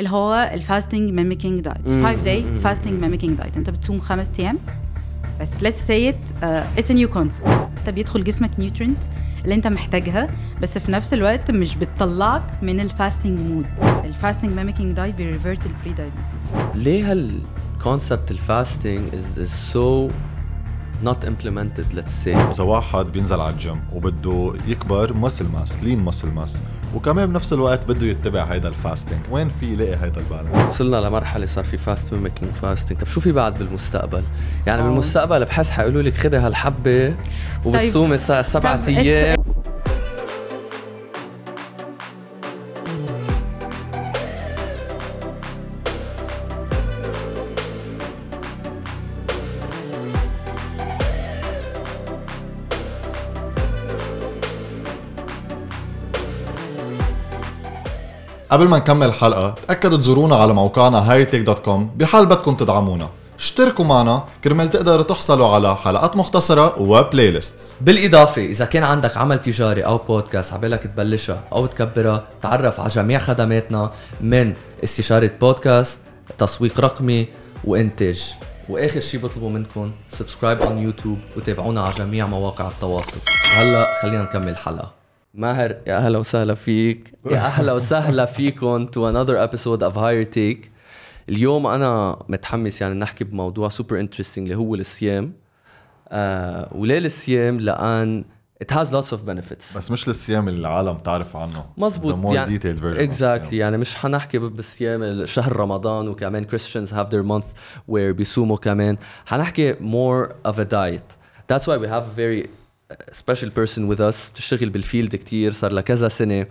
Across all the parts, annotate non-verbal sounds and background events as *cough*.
اللي هو ال fasting mimicking diet 5 day fasting mimicking diet انت بتصوم خمس أيام. بس let's say it uh, it's a new concept. انت بيدخل جسمك nutrient اللي انت محتاجها بس في نفس الوقت مش بتطلعك من ال fasting mode ال fasting mimicking diet بي revert ال pre-diabetes ليه هال concept ال fasting is so not implemented let's say. إذا واحد بينزل على الجيم وبده يكبر muscle mass lean muscle mass وكمان بنفس الوقت بده يتبع هيدا ال fasting وين في يلاقي هيدا ال balance؟ وصلنا لمرحلة صار في fast mimicking fasting طب شو في بعد بالمستقبل؟ يعني آه. بالمستقبل بحس حيقولوا لك خذي هالحبة وبتصومي طيب. سبعة أيام. قبل ما نكمل الحلقة تأكدوا تزورونا على موقعنا hightech.com بحال بدكم تدعمونا. اشتركوا معنا كرمال تقدروا تحصلوا على حلقات مختصرة و playlist بالإضافة إذا كان عندك عمل تجاري أو بودكاست عبالك تبلشها أو تكبرها تعرف على جميع خدماتنا من استشارة بودكاست تسويق رقمي وإنتاج. وآخر شي بطلبه منكم subscribe على يوتيوب وتابعونا على جميع مواقع التواصل. وهلا خلينا نكمل الحلقة. ماهر. يا أهلا وسهلا فيك. يا أهلا وسهلا فيكم to another episode of Higher Take. اليوم أنا متحمس يعني نحكي بموضوع super interesting اللي هو الصيام. آه وليه الصيام لأن it has lots of benefits. بس مش الصيام اللي العالم تعرف عنه. مزبوط The more يعني detailed version exactly. يعني مش حنحكي بالصيام شهر رمضان وكمان Christians have their month where بيصوموا كمان. حنحكي more of a diet. That's why we have a very special person with us بتشتغل بالفيلد كتير صار لها كذا سنة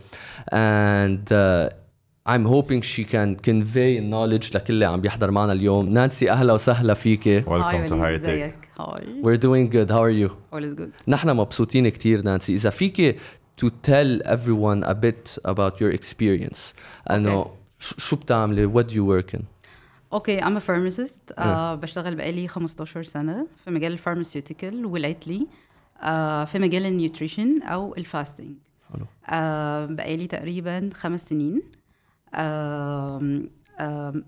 and uh, I'm hoping she can convey knowledge لكل اللي عم بيحضر معنا اليوم نانسي أهلا وسهلا فيكي Welcome to High Tech ازيك هاي We're doing good how are you all is good نحن مبسوطين كتير نانسي اذا فيك to tell everyone a bit about your experience انه ش- شو بتعملي what do you work in اوكي I'm a pharmacist آه بشتغل بقالي 15 سنة في مجال الفارماسيوتيكال ولاتلي آه في مجال ال nutrition أو ال fasting حلو. آه بقالي تقريبا خمس سنين.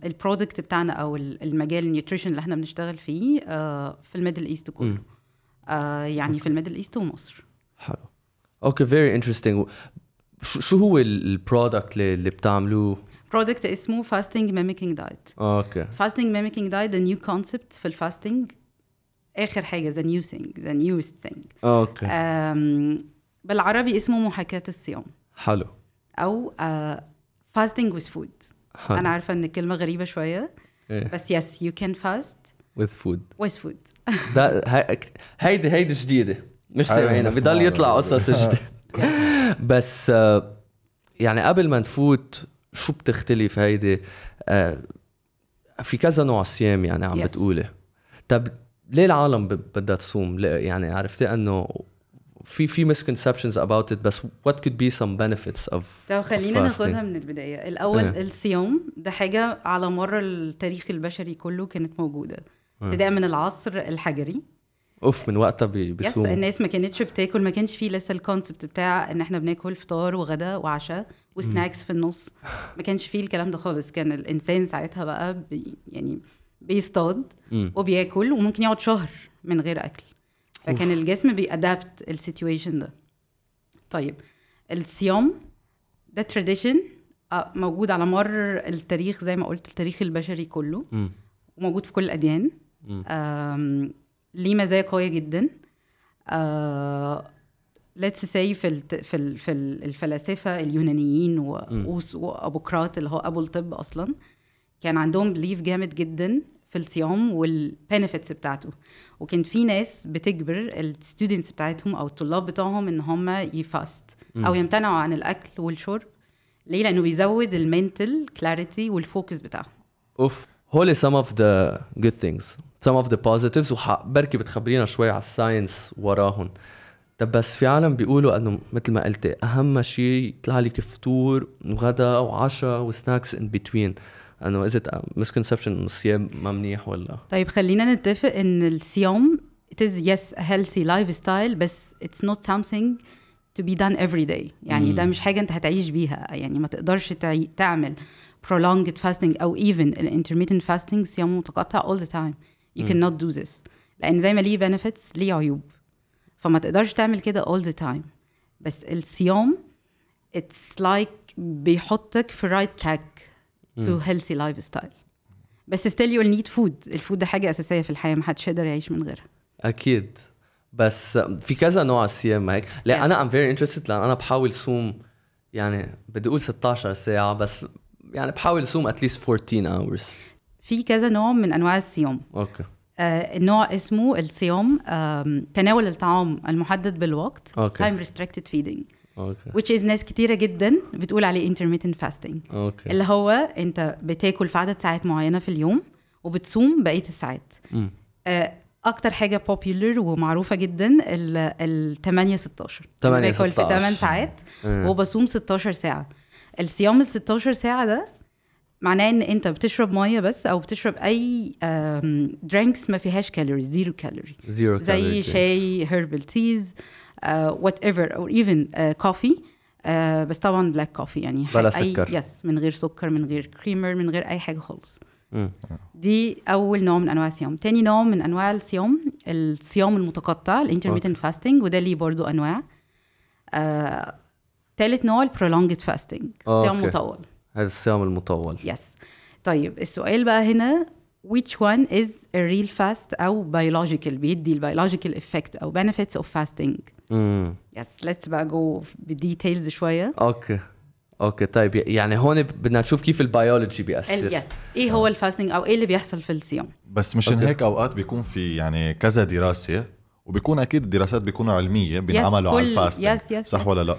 ال product بتاعنا أو ال- المجال ال nutrition اللي إحنا بنشتغل فيه آه في ال Middle East كله. آه يعني في ال Middle East ومصر. حلو. okay very interesting. شو هو ال product اللي, اللي بتعملوه؟ product اسمه fasting mimicking diet okay. fasting mimicking diet the new concept في ال fasting آخر حاجة the new thing the newest thing okay. بالعربي اسمه محاكاة الصيام. حلو. أو fasting with food أنا عارفة إن الكلمة غريبة شوية إيه. بس yes you can fast with food. with food *laughs* ده هاي- هيدي هيدي جديدة. مش سامعينها. بضل يطلع قصص جديدة. *laughs* *laughs* بس آه، يعني قبل ما نفوت شو بتختلف هيدي؟ آه، في كذا نوع صيام يعني عم Yes. بتقولي طب ليه العالم بدها تصوم؟ يعني عرفتي إنه في في misconceptions about it بس what could be some benefits of طب خلينا ناخدها؟ من البداية. الأول إيه. الصيام ده حاجة على مر التاريخ البشري كله كانت موجودة. إيه. ابتداء من العصر الحجري. أوف من وقتها بي- yes الناس ما كانتش بتاكل ما كانش فيه لسه ال concept بتاع إن إحنا بناكل فطار وغدا وعشاء و snacks في النص. ما كانش فيه الكلام ده خالص. كان الإنسان ساعتها بقى بي يعني بيصطاد مم. وبياكل وممكن يقعد شهر من غير أكل. فكان الجسم بي adapt ال situation ده. طيب الصيام ده tradition موجود على مر التاريخ زي ما قلت التاريخ البشري كله. مم. وموجود في كل الأديان. ليه مزايا قوية جدا. let's see في الت... في ال... في ال- الفلاسفة اليونانيين وابوقراط اللي هو أبو الطب أصلا. كان عندهم belief جامد جدا في الصيام وال benefits بتاعته. وكان في ناس بتجبر ال students بتاعتهم أو الطلاب بتوعهم إن هم ي fast أو يمتنعوا عن الأكل والشرب. ليه؟ لأنه بيزود ال mental clarity وال focus بتاعهم. أوف. هول some of the good things. Some of the positives. وبركي بتخبرينا شوي على ال science وراهم طب بس في عالم بيقولوا إنه مثل ما قلتي أهم شيء يطلع لك فطور وغدا وعشاء و snacks in between انه is it misconception انه الصيام ما منيح ولا؟ طيب خلينا نتفق إن الصيام it is yes a healthy lifestyle بس it's not something to be done every day. يعني ده مش حاجة أنت هتعيش بيها. يعني ما تقدرش تعي... تعمل prolonged fasting أو even intermittent fasting صيام متقطع all the time. You cannot do this. لأن زي ما ليه benefits ليه عيوب. فما تقدرش تعمل كده all the time. بس الصيام it's like بيحطك في right track. To healthy lifestyle. بس still you'll need food. الفود ده حاجة أساسية في الحياة محدش يقدر يعيش من غيرها. أكيد. بس في كذا نوع صيام هيك. لا Yes. أنا I'm very interested لأن أنا بحاول صوم يعني بدي أقول 16 ساعة بس يعني بحاول صوم at least 14 hours. في كذا نوع من أنواع الصيام. okay. آه النوع اسمه الصيام تناول الطعام المحدد بالوقت time restricted feeding. okay. which is ناس كتيرة جدا بتقول عليه intermittent fasting. okay. اللي هو أنت بتاكل في عدد ساعات معينة في اليوم وبتصوم بقية الساعات. مم. آه، أكتر حاجة popular ومعروفة جدا ال ال 8 16 أنا 8 باكل في 16. 8 ساعات إيه. وبصوم 16 ساعة. الصيام ال 16 ساعة ده معناه إن أنت بتشرب مية بس أو بتشرب أي drinks ما فيهاش calories zero calorie zero زي شاي herbal teas whatever أو even coffee بس طبعا black coffee يعني بلا سكر. yes من غير سكر من غير creamer من غير أي حاجة خالص. دي أول نوع من أنواع الصيام. تاني نوع من أنواع الصيام الصيام المتقطع ال intermittent fasting وده ليه برضو أنواع. آه، تالت نوع ال prolonged fasting صيام okay. مطول. هذا الصيام المطول. yes طيب السؤال بقى هنا which one is a real fast أو biological بيدي ال biological effect أو benefits of fasting. امم yes let's بقى go ب details شوية. okay. okay طيب يعني هون بدنا نشوف كيف البيولوجي بيأثر. yes إيه هو ال fasting أو إيه اللي بيحصل في الصيام؟ بس مشان. هيك أوقات بيكون في يعني كذا دراسة وبيكون أكيد الدراسات بيكونوا علمية بينعملوا على ال fasting. yes, yes, صح yes. ولا لا؟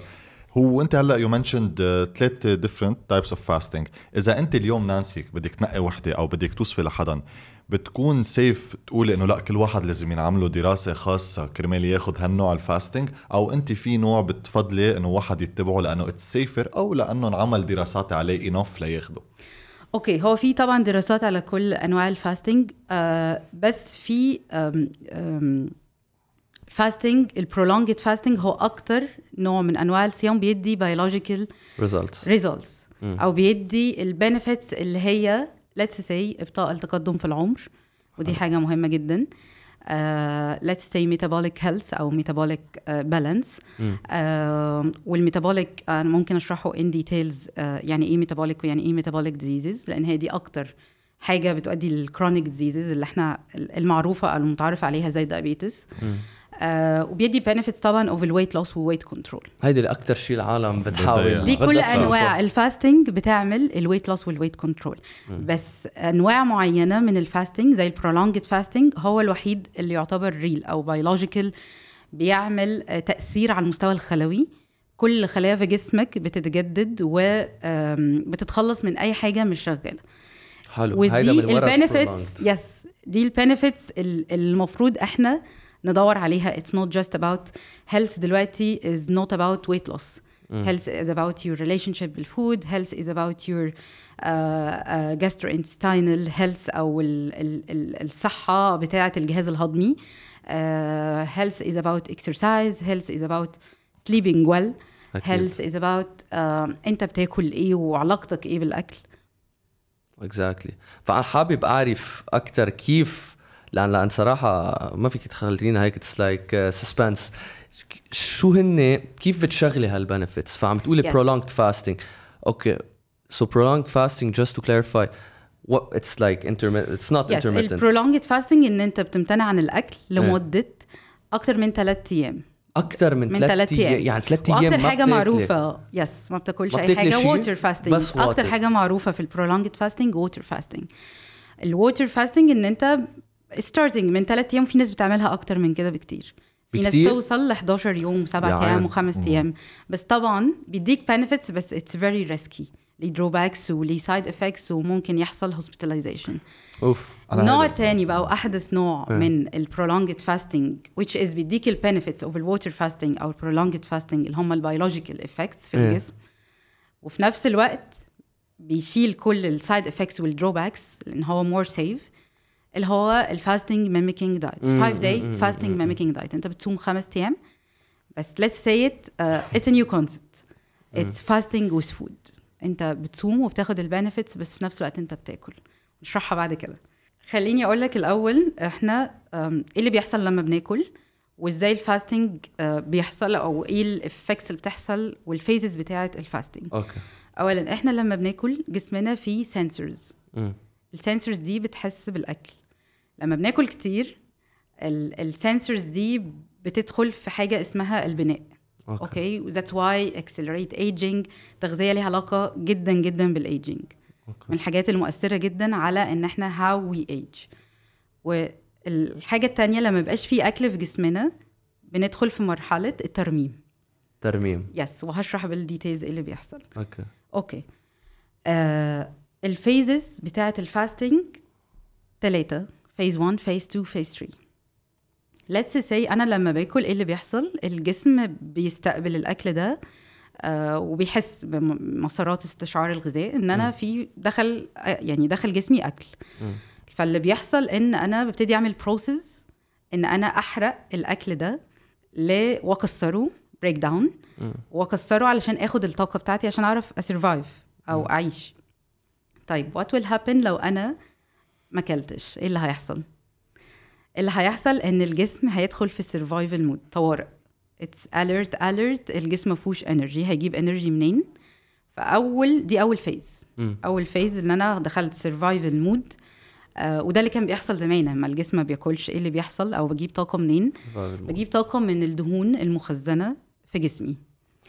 هو انت هلا you mentioned ثلاث different types اوف فاستنج إذا أنت اليوم نانسي بدك تنقي وحدة أو بدك توصفي لحدا بتكون safe تقول إنه لا كل واحد لازم ينعمله دراسة خاصة كرمال ياخذ هالنوع ال fasting أو أنت في نوع بتفضلي إنه واحد يتبعه لأنه it's safer أو لأنه انعمل دراسات عليه enough لياخده. okay هو في طبعا دراسات على كل أنواع ال fasting آه بس في آم آم fasting ال prolonged fasting هو أكتر نوع من أنواع الصيام بيدي biological results results أو بيدي ال benefits اللي هي let's say إبطاء التقدم في العمر. ودي حاجة مهمة جدا. let's say metabolic health أو balance. uh, وال metabolic أنا ممكن أشرحه in details uh, يعني إيه metabolic ويعني إيه metabolic diseases لأن هي دي أكتر حاجة بتؤدي لل chronic disease اللي إحنا المعروفة أو المتعارف عليها زي ال diabetes آه وبيدي benefits طبعا of ال weight loss و weight control هيدي اللي أكثر شيء العالم بتحاول. دي كل. أنواع ال fasting بتعمل ال weight loss وال weight control بس أنواع معينة من ال fasting زي ال prolonged fasting هو الوحيد اللي يعتبر real أو biological بيعمل تأثير على المستوى الخلوي. كل خلايا في جسمك بتتجدد وبتتخلص من أي حاجة مش شغالة. حلو. ودي ال benefits. yes دي ال benefits المفروض إحنا ندور عليها. it's not just about health دلوقتي is not about weight loss health is about your relationship بال food health is about your gastrointestinal health أو الـ الـ الـ الصحة بتاعة الجهاز الهضمي. health is about exercise health is about sleeping well health is about أنت بتاكل إيه وعلاقتك إيه بالأكل. exactly exactly. فأنا حابب أعرف أكثر كيف لأن لأن صراحة ما فيك تخلينا هيك it's like suspense شو هن كيف بتشغلي هال benefits فعم تقولي Yes. prolonged fasting. okay so prolonged fasting just to clarify what it's like intermittent it's not yes intermittent. ال prolonged fasting إن أنت بتمتنع عن الأكل لمدة أكتر من ثلاث أيام. أكثر من ثلاث أيام. يعني ثلاث أيام ما حاجة. معروفة. yes ما بتاكلش أي حاجة؟ water fasting water. حاجة معروفة في ال prolonged fasting water fasting ال water fasting إن أنت starting من ثلاث أيام في ناس بتعملها أكتر من كده بكتير في ناس؟ توصل ل 11 يوم وسبع. أيام وخمس أيام بس طبعا بيديك benefits بس it's very risky ليه drawbacks وليه side effects وممكن يحصل hospitalization أوف هيدا- الثاني بقى وأحدث نوع إيه. من ال prolonged fasting which is بيديك ال benefits of ال water fasting أو ال prolonged fasting اللي هم ال biological effects في إيه. الجسم وفي نفس الوقت بيشيل كل ال side effects وال drawbacks لأن هو more safe اللي هو ال fasting mimicking diet 5 day fasting mimicking diet انت بتصوم خمس أيام. بس it uh, it's a new concept. it's fasting with food. انت بتصوم وبتاخد ال benefits بس في نفس الوقت انت بتاكل. نشرحها بعد كده. خليني أقول لك الأول إحنا أم، إيه اللي بيحصل لما بناكل؟ وإزاي ال fasting آه، بيحصل أو إيه ال effects اللي بتحصل وال phases بتاعه ال fasting okay. اولا إحنا لما بناكل جسمنا فيه sensors ال sensors دي بتحس بالأكل. لما بناكل كتير ال sensors دي بتدخل في حاجة اسمها البناء. okay. و that's why accelerate aging تغذية ليها علاقة جدا جدا بال aging من okay الحاجات المؤثرة جدا على إن إحنا هاو وي ايج والحاجة التانية لما يبقاش في أكل في جسمنا بندخل في مرحلة الترميم. ترميم. yes وهشرح بال details إيه اللي بيحصل. okay. okay. آه ال phases بتاعة ال fasting ثلاثة phase 1 phase 2 phase 3 let's see أنا لما باكل إيه اللي بيحصل الجسم بيستقبل الأكل ده آه وبيحس بمسارات استشعار الغذاء إن أنا. في دخل يعني دخل جسمي أكل. فاللي بيحصل إن أنا ببتدي أعمل process إن أنا أحرق الأكل ده ل- وأكسره break down. وأكسره علشان آخد الطاقة بتاعتي عشان أعرف survive أو. أعيش طيب what will happen لو أنا ما اكلتش إيه اللي هيحصل؟ اللي هيحصل إن الجسم هيدخل في survival mode طوارئ. it's alert alert الجسم ما فيهوش energy هيجيب energy منين؟ فاول دي أول phase مم. أول phase ان أنا دخلت survival mode آه وده اللي كان بيحصل زمان لما الجسم ما بياكلش إيه اللي بيحصل أو بجيب طاقه منين؟ بجيب طاقه من الدهون المخزنة في جسمي.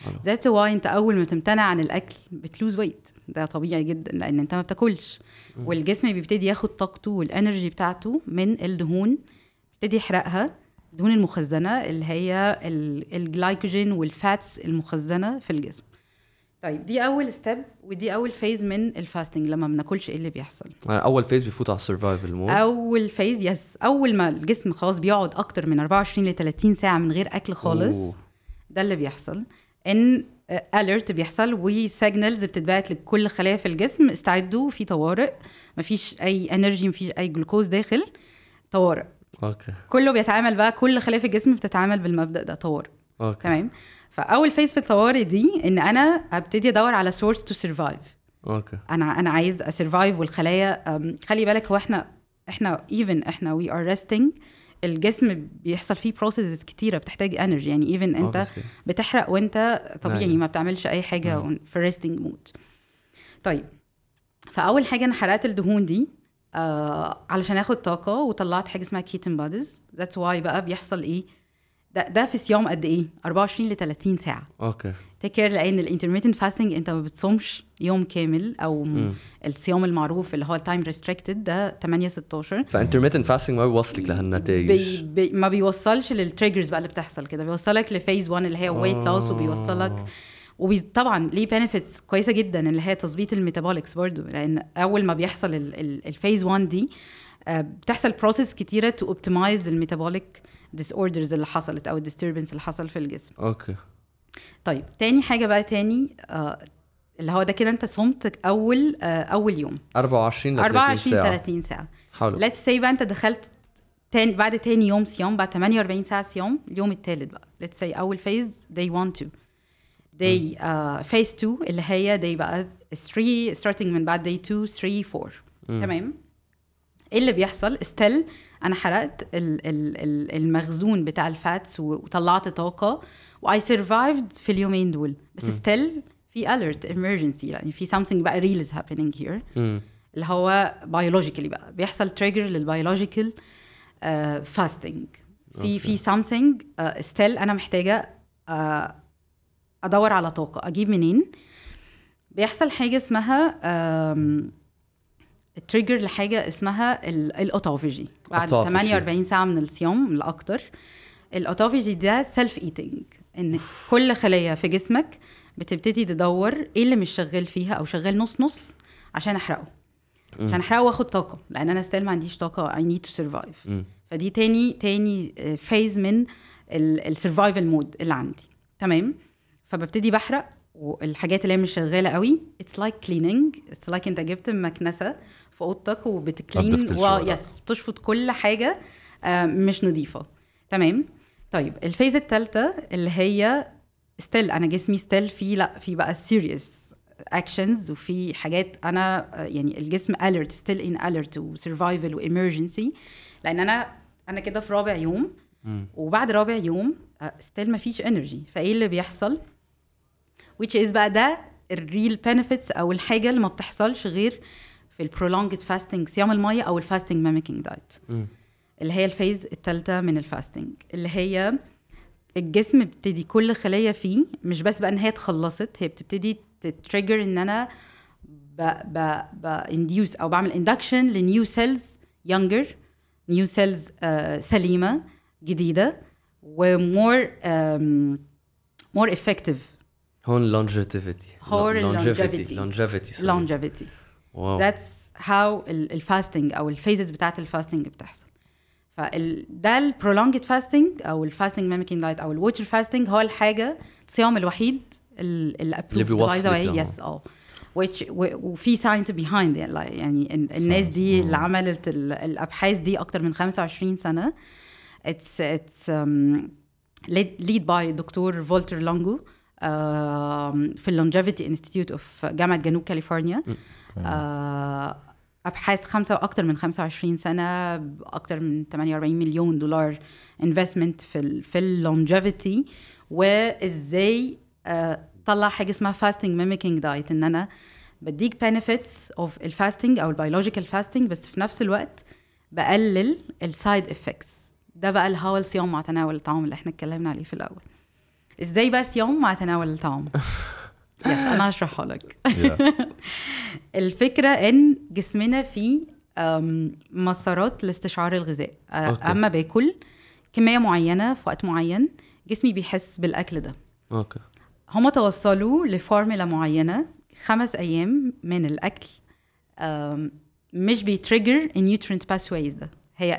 حلو. that's why أنت أول ما تمتنع عن الأكل بت lose weight ده طبيعي جدا لأن أنت ما بتاكلش. والجسم بيبتدي ياخد طاقته وال energy بتاعته من الدهون بيبتدي يحرقها. الدهون المخزنة اللي هي ال- ال glycogen وال fats المخزنة في الجسم. طيب دي أول step ودي أول phase من ال fasting لما ما بناكلش إيه اللي بيحصل. يعني أول phase بيفوت على ال survival mode أول phase yes أول ما الجسم خلاص بيقعد أكتر من 24 ل 30 ساعة من غير أكل خالص أوه. ده اللي بيحصل. إن alert بيحصل و signals بتتبعت لكل خلايا في الجسم. استعدوا في طوارئ. مفيش أي energy مفيش أي جلوكوز داخل. طوارئ. okay. كله بيتعامل بقى كل خلايا في الجسم بتتعامل بالمبدأ ده طوارئ. okay. تمام؟ فأول phase في الطوارئ دي إن أنا أبتدي أدور على source to survive okay. أنا أنا عايز survive والخلايا خلي بالك هو إحنا إحنا even إحنا we are resting الجسم بيحصل فيه processes كتيرة بتحتاج energy يعني even أنت Obviously. بتحرق وأنت طبيعي نايم. ما بتعملش أي حاجة نعم. في resting mode طيب فأول حاجة أنا حرقت الدهون دي آه علشان آخد طاقة وطلعت حاجة اسمها ketone bodies that's why بقى بيحصل إيه ده ده في صيام قد إيه؟ 24 ل 30 ساعة. okay. take care لأن ال intermittent fasting أنت ما بتصومش يوم كامل أو م-. الصيام المعروف اللي هو ال time restricted ده 8 16 ف intermittent fasting ما بيوصلك لهالنتائج بي بي ما بيوصلش لل triggers بقى اللي بتحصل كده. بيوصلك ل phase 1 اللي هي weight loss وبيوصلك وطبعا ليه benefits كويسة جدا اللي هي تظبيط ال metabolics برضو. لأن أول ما بيحصل ال phase 1 دي آه، بتحصل process كتيرة to optimize ال metabolic disorders اللي حصلت أو ال disturbance اللي حصل في الجسم. okay. طيب تاني حاجة بقى تاني آه اللي هو ده كده أنت صمت أول آه أول يوم. 24 ل 30 24 ساعة. 30 ساعة. حلو. ليتس سي بقى أنت دخلت تاني بعد تاني يوم صيام بعد 48 ساعة صيام اليوم الثالث بقى. let's see أول phase day 1 2 day phase 2 اللي هي day بقى 3 starting من بعد day 2 3 4 مم. تمام؟ إيه اللي بيحصل؟ استل أنا حرقت ال ال ال المخزون بتاع ال fats وطلعت طاقة و I survived في اليومين دول. بس still في alert emergency يعني في something بقى real is happening here. اللي هو biologically بقى. بيحصل trigger لل biological fasting في في something still أنا محتاجة آه، أدور على طاقة. أجيب منين؟ بيحصل حاجة اسمها ال trigger لحاجة اسمها ال autophagy. بعد Autophagy. 48 ساعة من الصيام الاكتر ال autophagy ده self eating إن كل خليه في جسمك بتبتدي تدور إيه اللي مش شغال فيها أو شغال نص نص عشان أحرقه. عشان أحرقه وآخد طاقة لأن أنا still ما عنديش طاقة need to survive. مم. فدي تاني تاني phase من ال survival mode اللي عندي. تمام؟ فببتدي بحرق والحاجات اللي هي مش شغالة قوي it's like cleaning it's like أنت جبت مكنسة في أوضتك وبت clean. yes بتشفط كل حاجة آه، مش نظيفة. تمام؟ طيب ال phase الثالثه اللي هي still أنا جسمي still في لأ في بقى serious actions وفي حاجات أنا يعني الجسم alert still ان alert و survival و emergency لأن أنا أنا كده في رابع يوم وبعد رابع يوم still ما فيش energy فإيه اللي بيحصل؟ which is بقى ده ال real benefits أو الحاجة اللي ما بتحصلش غير في ال prolonged fasting صيام المية أو ال fasting mimicking diet اللي هي ال phase الثالثه من ال fasting اللي هي الجسم بيبتدي كل خلية فيه مش بس بقى إن هي اتخلصت هي بتبتدي تت trigger إن أنا ب ب ب induce أو بعمل induction ل new cells younger new cells سليمة جديدة و more more effective هون longevity. هون longevity longevity. longevity sorry. longevity. واو. ذاتس هاو الفاستنج أو ال phases بتاعت ال fasting بتحصل. فال ده ال prolonged fasting أو ال fasting mimicking diet أو ال water fasting هو الحاجة الصيام الوحيد ال- اللي the way لهون. yes آه. which و- وفي science behind يعني يعني ال- الناس دي اللي عملت ال- الأبحاث دي أكتر من 25 سنة. Um, led, lead by دكتور فولتر لونجو في ال longevity institute of جامعة جنوب كاليفورنيا. آه، أبحاث خمسة وأكثر من 25 سنة باكثر من 48 مليون دولار investment في ال في ال longevity وإزاي آه، طلع حاجة اسمها fasting mimicking diet إن أنا بديك benefits of ال fasting أو ال biological fasting بس في نفس الوقت بقلل ال side effects ده بقى اللي هو الصيام مع تناول الطعام اللي إحنا اتكلمنا عليه في الأول. إزاي بقى صيام مع تناول الطعام؟ *laughs* أنا هشرحها لك. *laughs* الفكرة إن جسمنا فيه مسارات لاستشعار الغذاء. أ- okay. أما باكل كمية معينة في وقت معين جسمي بيحس بالأكل ده. okay. هما توصلوا لفورمولا معينة خمس أيام من الأكل مش بي trigger ال nutrient pathways ده. هي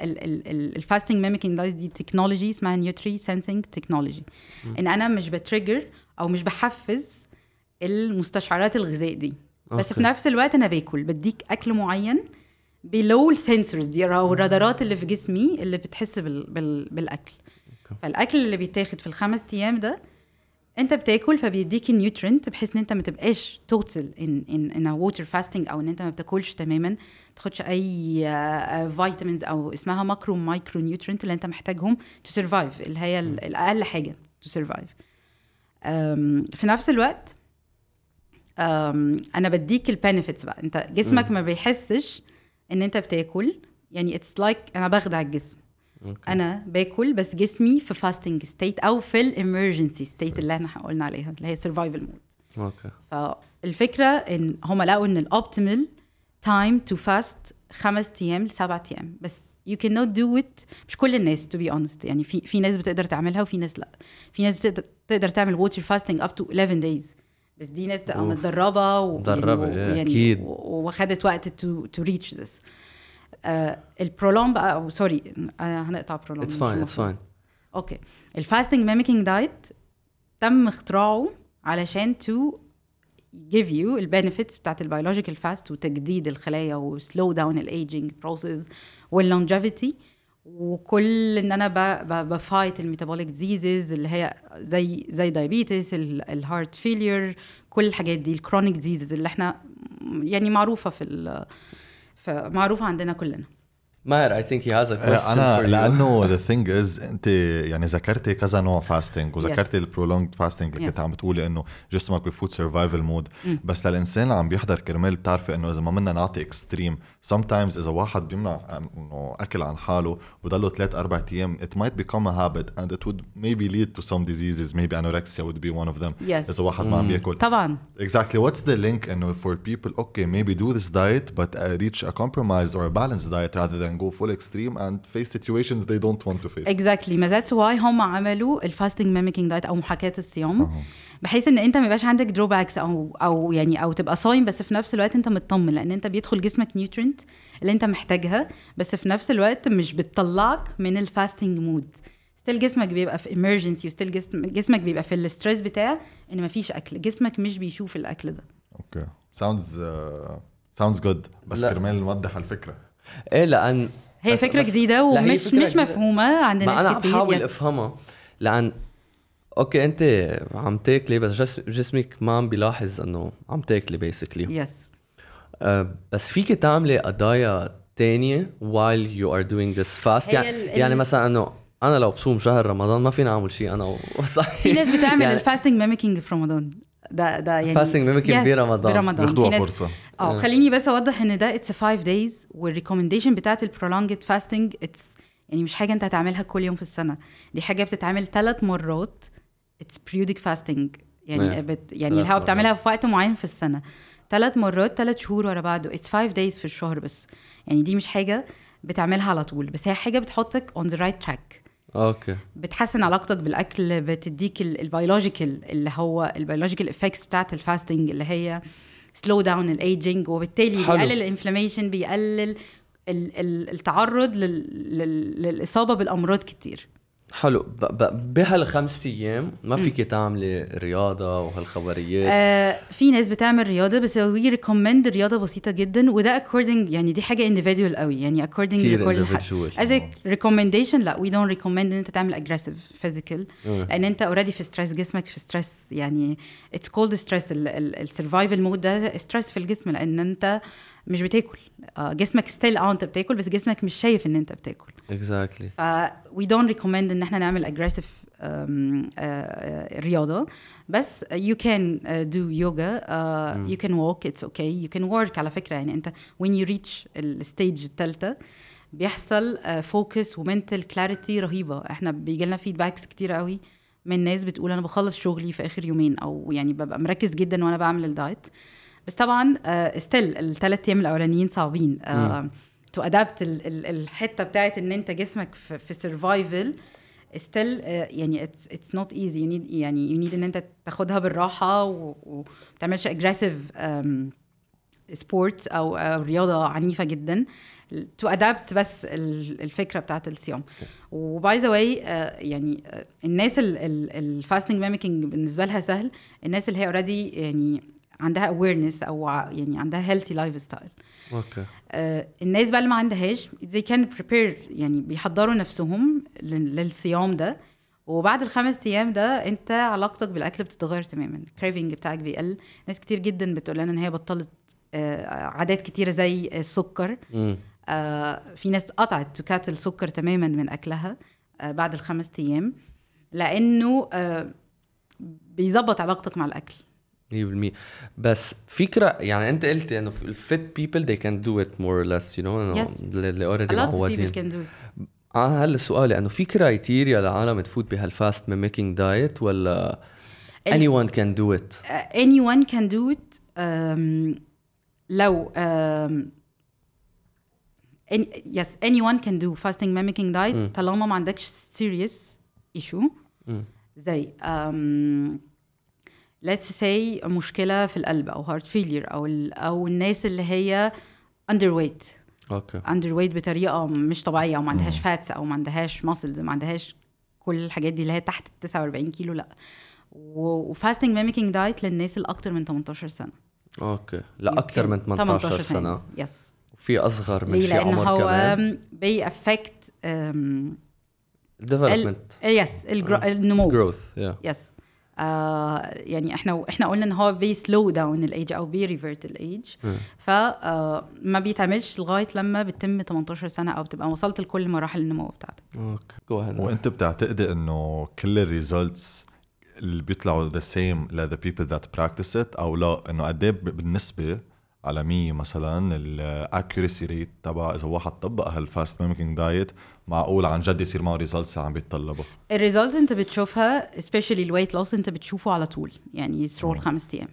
ال fasting mimicking days دي technology اسمها nutri sensing technology إن أنا مش ب trigger أو مش بحفز المستشعرات الغذاء دي. بس okay. في نفس الوقت أنا باكل بديك أكل معين below ال sensors دي أو الرادارات اللي في جسمي اللي بتحس بال بال بالأكل. فالأكل اللي بيتاخد في الخمس أيام ده أنت بتاكل فبيديك ال nutrient بحيث إن أنت ما تبقاش total ان ان ان water fasting أو إن أنت ما بتاكلش تماما ما تاخدش أي vitamins أو اسمها macro micro nutrient اللي أنت محتاجهم to survive اللي هي ال- الأقل حاجة to survive في نفس الوقت أنا بديك ال benefits بقى. أنت جسمك ما بيحسش إن أنت بتاكل. يعني it's like like أنا بخدع الجسم. okay. أنا باكل بس جسمي في fasting state أو في ال emergency state اللي إحنا قلنا عليها اللي هي survival mode okay. فالفكرة إن هم لقوا إن ال optimal time to fast خمس أيام لسبع أيام. بس you cannot do it. مش كل الناس to be honest. يعني في في ناس بتقدر تعملها وفي ناس لأ. في ناس بتقدر تقدر تعمل water fasting up to 11 days. بس دي ناس بتبقى. متدربة يعني, إيه، يعني أكيد. و- واخدت وقت to reach this آه ال ProLon بقى أو sorry هنقطع ProLon it's fine it's fine okay ال fasting mimicking diet تم اختراعه علشان to give you ال benefits بتاعت ال biological fast وتجديد الخلايا و slow down ال aging process وال longevity وكل إن أنا ب fight ال metabolic disease اللي هي زي زي diabetes ال heart failure كل الحاجات دي ال chronic disease اللي إحنا يعني معروفة في معروفة عندنا كلنا. ماهر I think he has a question انا for you. لانه ذا ثينج از انت يعني ذكرتي كذا نوع فاستنج وذكرتي البرولونج فاستنج اللي Yes. كنت عم بتقولي انه جسمك بفوت سرفايفل مود بس للانسان اللي عم بيحضر كرمال بتعرفي انه اذا ما بدنا نعطي اكستريم sometimes اذا واحد بيمنع انه اكل عن حاله وضله ثلاث اربع ايام it might become a habit and it would maybe lead to some diseases maybe anorexia would be one of them Yes. اذا واحد ما عم بياكل طبعا Exactly. What's the link? And for people, okay, maybe do this diet, but uh, reach a compromised or a balanced diet rather than go full extreme and face situations they don't want to face. Exactly ما that's why هم عملوا ال fasting mimicking diet أو محاكاة الصيام بحيث إن أنت ما يبقاش عندك drawbacks أو أو يعني أو تبقى صايم بس في نفس الوقت أنت مطمن لأن أنت بيدخل جسمك nutrient اللي أنت محتاجها بس في نفس الوقت مش بتطلعك من ال fasting mode still جسمك بيبقى في emergency و still جسم جسمك بيبقى في ال stress بتاع إن مفيش أكل جسمك مش بيشوف الأكل ده Okay. Sounds uh, sounds good. بس. كرمال نوضح الفكرة. إيه لأن هي فكرة بس- جديدة ومش فكرة مش جديدة. مفهومة عند ما أنا ناس عم بحاول. أفهمها لأن okay أنت عم تاكلي بس جس جسمك ما عم بيلاحظ إنه عم تاكلي basically yes أه بس فيك تعملي قضايا تانية while you are doing this fast. يعني, ال- يعني مثلا إنه أنا لو بصوم شهر رمضان ما فيني أعمل شيء أنا وصحي *laughs* في ناس بتعمل يعني ال fasting mimicking في رمضان. ده ده يعني mimicking Yes، برمضان. برمضان بياخدوها فرصة. آه خليني بس أوضح إن ده it's 5 days وال recommendation بتاعت ال prolonged fasting it's يعني مش حاجة أنت هتعملها كل يوم في السنة. دي حاجة بتتعمل ثلاث مرات it's periodic fasting يعني Yeah. بت يعني اللي هو بتعملها في وقت معين في السنة. ثلاث مرات ثلاث شهور ورا بعض it's 5 days في الشهر بس. يعني دي مش حاجة بتعملها على طول بس هي حاجة بتحطك on the right track okay بتحسن علاقتك بالأكل بتديك ال biological اللي هو ال biological effects بتاعت ال fasting اللي هي slow down ال aging وبالتالي حلو. بيقلل ال inflammation بيقلل ال- ال- التعرض لل- لل- للإصابة بالأمراض كتير حلو. بهالخمس أيام ما فيك تعملي رياضة وهالخبريات؟ آه في ناس بتعمل رياضة بس we recommend رياضة بسيطة جدا وده according يعني دي حاجة individual قوي يعني according. As recommendation لا we don't recommend إن أنت تعمل aggressive physical مم. لأن أنت already في stress جسمك في stress يعني it's called stress ال survival mode ده stress في الجسم لأن أنت مش بتاكل. آه، جسمك still آه أنت بتاكل بس جسمك مش شايف إن أنت بتاكل. Exactly ف we don't recommend إن إحنا نعمل aggressive um, uh, رياضة. بس uh, do yoga. Uh, you can walk. It's okay. You can work على فكرة. يعني أنت when you reach ال stage الثالثة بيحصل focus و mental clarity رهيبة. إحنا بيجي لنا feedbacks كتير قوي من ناس بتقول أنا بخلص شغلي في آخر يومين أو يعني ببقى مركز جدا وأنا بعمل ال diet. بس طبعا still الثلاث أيام الأولانيين صعبين. to adapt الحتة بتاعت إن أنت جسمك في, survival still يعني it's not easy you need يعني you need إن أنت تاخدها بالراحة وما تعملش aggressive sport أو رياضة عنيفة جدا. to adapt بس ال- الفكرة بتاعت الصيام. و by the way يعني آه، الناس ال fasting mimicking بالنسبة لها سهل. الناس اللي هي already يعني عندها awareness أو يعني عندها healthy lifestyle okay آه، الناس بقى اللي ما عندهاش they can prepare يعني بيحضروا نفسهم لل- للصيام ده. وبعد الخمس أيام ده انت علاقتك بالأكل بتتغير تماما. ال craving بتاعك بيقل. ناس كتير جدا بتقول لنا إن هي بطلت آه، عادات كتيرة زي السكر. آه، في ناس قطعت تكات السكر تماما من أكلها آه، بعد الخمس أيام. لأنه آه، بيظبط علاقتك مع الأكل. 100% بس فكرة يعني أنت قلت إنه يعني ال fit people they can do it more or less you know yes اللي already معودين. آه هلا سؤالي انه في criteria لعالم تفوت بهال fast mimicking diet ولا اني ون كان دو ات اني ون كان دو ات لو Yes anyone can do fasting mimicking diet طالما ما عندكش serious issue زي let's say مشكلة في القلب أو heart failure أو ال, أو الناس اللي هي underweight. okay. underweight بطريقة مش طبيعية أو ما عندهاش fats أو ما عندهاش muscles ما عندهاش كل الحاجات دي اللي هي تحت ال 49 كيلو لأ. و fasting mimicking diet للناس اللي أكتر من 18 سنة. Okay. لأ أكثر من 18 سنة. Yes في أصغر من ليه؟ شي لأن عمر هو كمان. بي affect development. Yes النمو. Yeah. Yes آه يعني إحنا إحنا قلنا إن هو بي slow down ال age أو بي revert ال age مم. فما بيتعملش لغاية لما بتتم 18 سنة أو بتبقى وصلت لكل مراحل النمو بتاعتك. Okay. Go ahead وأنت بتعتقدي إنه كل ال results اللي بيطلعوا the same ل the people that practice it أو لأ إنه قد إيه بالنسبة على 100 مثلا ال accuracy rate تبع إذا واحد طبق هال fasting mimicking diet معقول عن جد يصير معه results عم بيتطلبوا. ال result انت بتشوفها specially ال weight loss انت بتشوفه على طول يعني through الخمس أيام.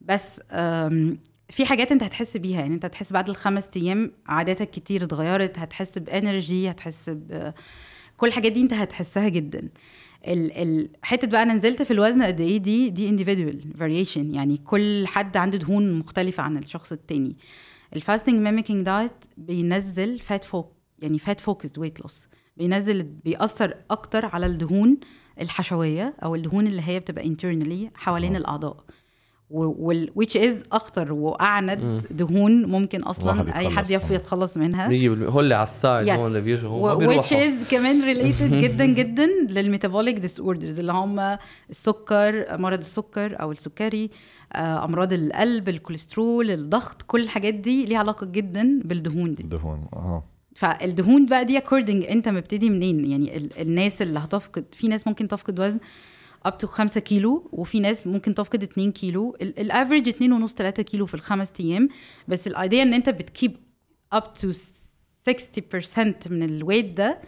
بس في حاجات انت هتحس بيها يعني انت هتحس بعد الخمس أيام عاداتك كتير اتغيرت هتحس ب energy هتحس ب كل الحاجات دي انت هتحسها جدا. ال ال حتة بقى أنا نزلت في الوزن قد إيه دي دي individual variation يعني كل حد عنده دهون مختلفة عن الشخص التاني. ال fasting mimicking diet بينزل fat فوق يعني fat focused weight loss بينزل بيأثر أكتر على الدهون الحشوية أو الدهون اللي هي بتبقى internally حوالين آه. الأعضاء. which is أخطر وأعند دهون ممكن أصلا أي حد يتخلص منها. يتخلص منها 100% هو اللي على ال thighs Yes. هن اللي بيجوا which is كمان related *laughs* جدا جدا لل metabolic disorders اللي هم السكر مرض السكر أو السكري آه، أمراض القلب الكوليسترول الضغط كل الحاجات دي ليها علاقة جدا بالدهون دي. دهون آه فالدهون بقى دي according انت مبتدي منين؟ يعني ال- الناس اللي هتفقد في ناس ممكن تفقد وزن up to 5 كيلو وفي ناس ممكن تفقد 2 كيلو. ال average 2 ونص 3 كيلو في الخمس أيام. بس ال idea إن انت بت keep up to 60% من ال weight ده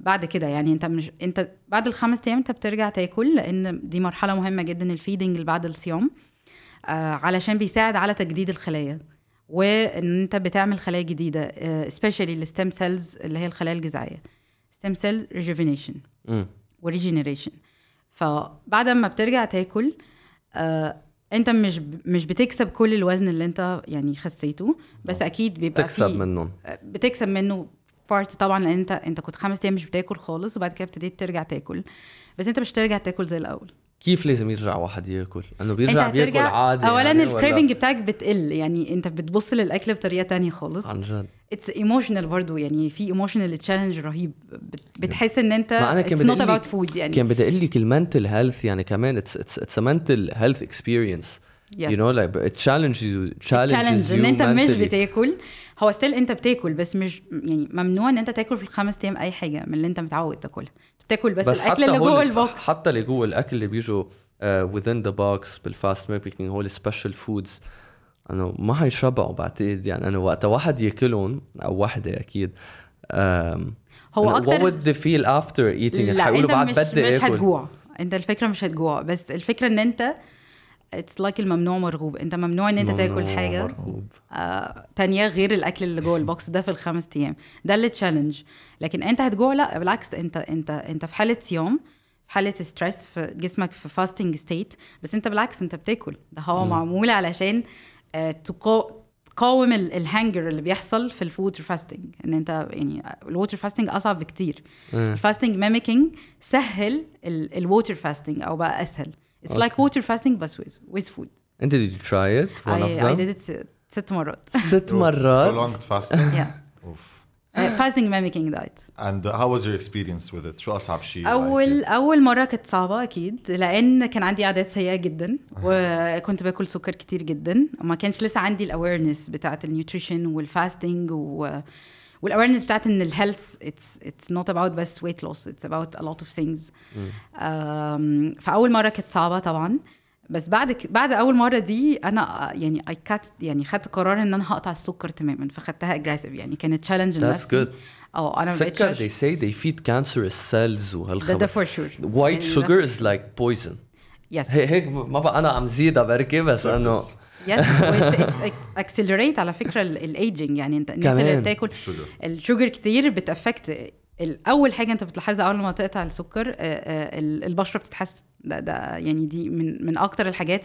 بعد كده يعني انت مش انت بعد الخمس أيام انت بترجع تاكل لأن دي مرحلة مهمة جدا ال feeding اللي بعد الصيام آه علشان بيساعد على تجديد الخلايا. وإن أنت بتعمل خلايا جديدة specially ال stem cells اللي هي الخلايا الجذعية. stem cell rejuvenation. و regeneration فبعد ما بترجع تاكل آه أنت مش مش بتكسب كل الوزن اللي أنت يعني خسيته بس أكيد بيبقى تكسب في- منهم بتكسب منه part طبعا لأن أنت أنت كنت خمس أيام مش بتاكل خالص وبعد كده ابتديت ترجع تاكل. بس أنت مش ترجع تاكل زي الأول. كيف لازم يرجع واحد ياكل؟ انه بيرجع بياكل عادي اولا يعني ال craving بتاعك بتقل يعني أنت بتبص للأكل بطريقة تانية خالص. عن جد. It's emotional برضو يعني في emotional challenge رهيب. بت- بتحس إن أنت ما أنا كان not about food يعني. كان بدي أقول لك ال mental health يعني كمان it's it's mental health experience Yes. you know challenges you challenge challenges إن أنت مش بتاكل. هو still أنت بتاكل بس مش يعني ممنوع إن أنت تاكل في الخمس أيام أي حاجة من اللي أنت متعود تاكلها. بتاكل بس, بس الأكل اللي جوه ال box. حتى اللي جوه الأكل اللي بيجوا uh, within the box بال fasting mimicking هو ال special foods انه ما حيشبعوا بعتقد يعني. انه وقت واحد ياكلهم أو وحده أكيد هو what أكتر would they feel after eating لا حيقولوا بعد مش بدي مش أكل. هتجوع. أنت الفكرة مش هتجوع بس الفكرة إن أنت it's like الممنوع مرغوب. انت ممنوع ان انت تاكل حاجة. مرغوب. آه تانية غير الأكل اللي جوه ال box ده في الخمس أيام. ده ال challenge لكن انت هتجوع لا بالعكس انت انت انت في حالة صيام في حالة stress في جسمك في fasting state بس انت بالعكس انت بتاكل. ده هو معمول علشان آه تقا- تقاوم ال- ال hunger اللي بيحصل في ال water fasting ان انت يعني ال water fasting أصعب بكتير. الفاستنج ميميكينج سهل ال water fasting أو بقى أسهل. It's like water fasting but with, with food. انت did you try it one I, of I them did it ست مرات. ست مرات prolonged fasting *laughs* yeah. اوف Uh, fasting mimicking diet. and how was your experience with it شو اصعب شيء اول أول مرة كانت صعبة أكيد لأن كان عندي عادات سيئة جدا *laughs* وكنت باكل سكر كتير جدا وما كانش لسه عندي ال awareness بتاعة ال nutrition وال fasting و وال awareness بتاعت إن ال health it's it's not about بس weight loss it's about a lot of things فأول مرة كانت صعبة طبعا. بس بعد ك... بعد أول مرة دي أنا يعني I cut يعني خدت قرار إن أنا هقطع السكر تماما فخدتها aggressive يعني كانت challenge That's good. آه أنا بقتش they say they feed cancerous cells وهالخبر. ده for sure white sugar is like poison. Yes هيك هيك ما بقى أنا عم زيدها بركي بس أنه يس اكسلريت على فكرة الايجنج يعني انت الناس اللي. بتاكل. ال sugar كتير بت affect الأول حاجة انت بتلاحظها أول ما تقطع السكر آه، آه، ال- البشرة بتتحسن. ده ده يعني دي من من أكتر الحاجات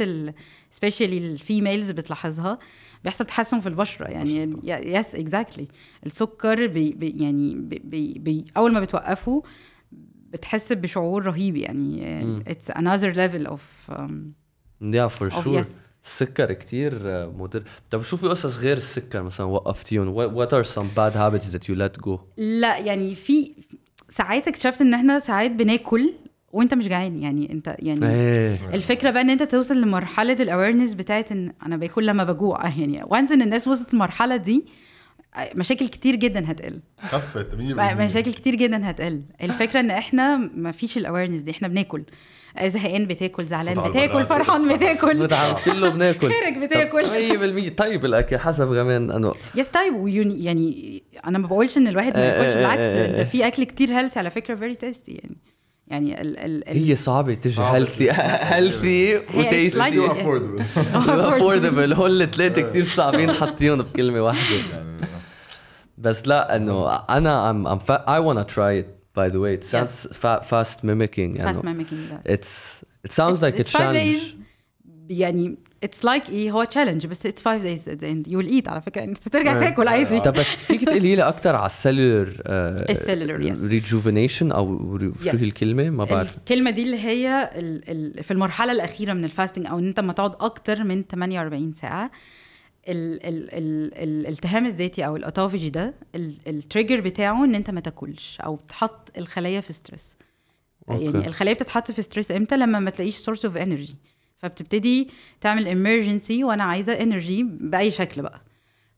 specially ال females بتلاحظها. بيحصل تحسن في البشرة. يعني yes exactly السكر بي بي يعني بي بي بي أول ما بتوقفه بتحس بشعور رهيب. يعني It's another level of yeah for sure. yes. السكر كتير آه، مضر. طب شو في قصص غير السكر مثلا وقفتيهم؟ What are some bad habits that you let go لا يعني في ساعات اكتشفت إن إحنا ساعات بناكل وإنت مش جعان يعني إنت يعني إيه. الفكرة بقى إن إنت توصل لمرحلة ال awareness بتاعت إن أنا باكل لما بجوع *laughs* يعني once إن الناس وصلت المرحله دي مشاكل كتير جدا هتقل. خفت 100% مشاكل كتير جدا هتقل. الفكرة إن إحنا ما فيش ال awareness دي إحنا بناكل. زهقان بتاكل زعلان بتاكل. فرحان بتاكل. كله بناكل. خيرك بتاكل. 100% طيب الأكل حسب كمان انه يس طيب يعني أنا ما بقولش إن الواحد ما آه، ياكلش آه، بالعكس آه، آه. ده في أكل كتير healthy على فكرة very tasty يعني. يعني ال ال ال هي صعبة تجي صعبة. healthy healthy و tasty like- affordable. *laughs* Affordable هول الثلاثه كثير صعبين حاطيهم بكلمة واحدة. *laughs* بس لا إنه أنا I wanna try it. By the way it sounds fa- fast mimicking fast يعني mimicking that it's it sounds like a It's five challenge. days. يعني it's like إيه هو challenge بس it's 5 days at end you eat على فكرة. *laughs* أنت ترجع آه. تاكل عادي. طب بس فيك تقولي لي أكثر على ال cellular ال cellular yes rejuvenation أو شو Yes. هي الكلمة؟ ما بعرف. الكلمة دي اللي هي في المرحلة الأخيرة من ال fasting أو إن أنت ما تقعد أكتر من 48 ساعة. ال ال ال الالتهام الذاتي أو ال autophagy ده ال trigger بتاعه إن أنت ما تاكلش أو تحط الخلايا في stress okay. يعني الخلايا بتتحط في stress إمتى؟ لما ما تلاقيش source of energy فبتبتدي تعمل emergency وأنا عايزة energy بأي شكل بقى.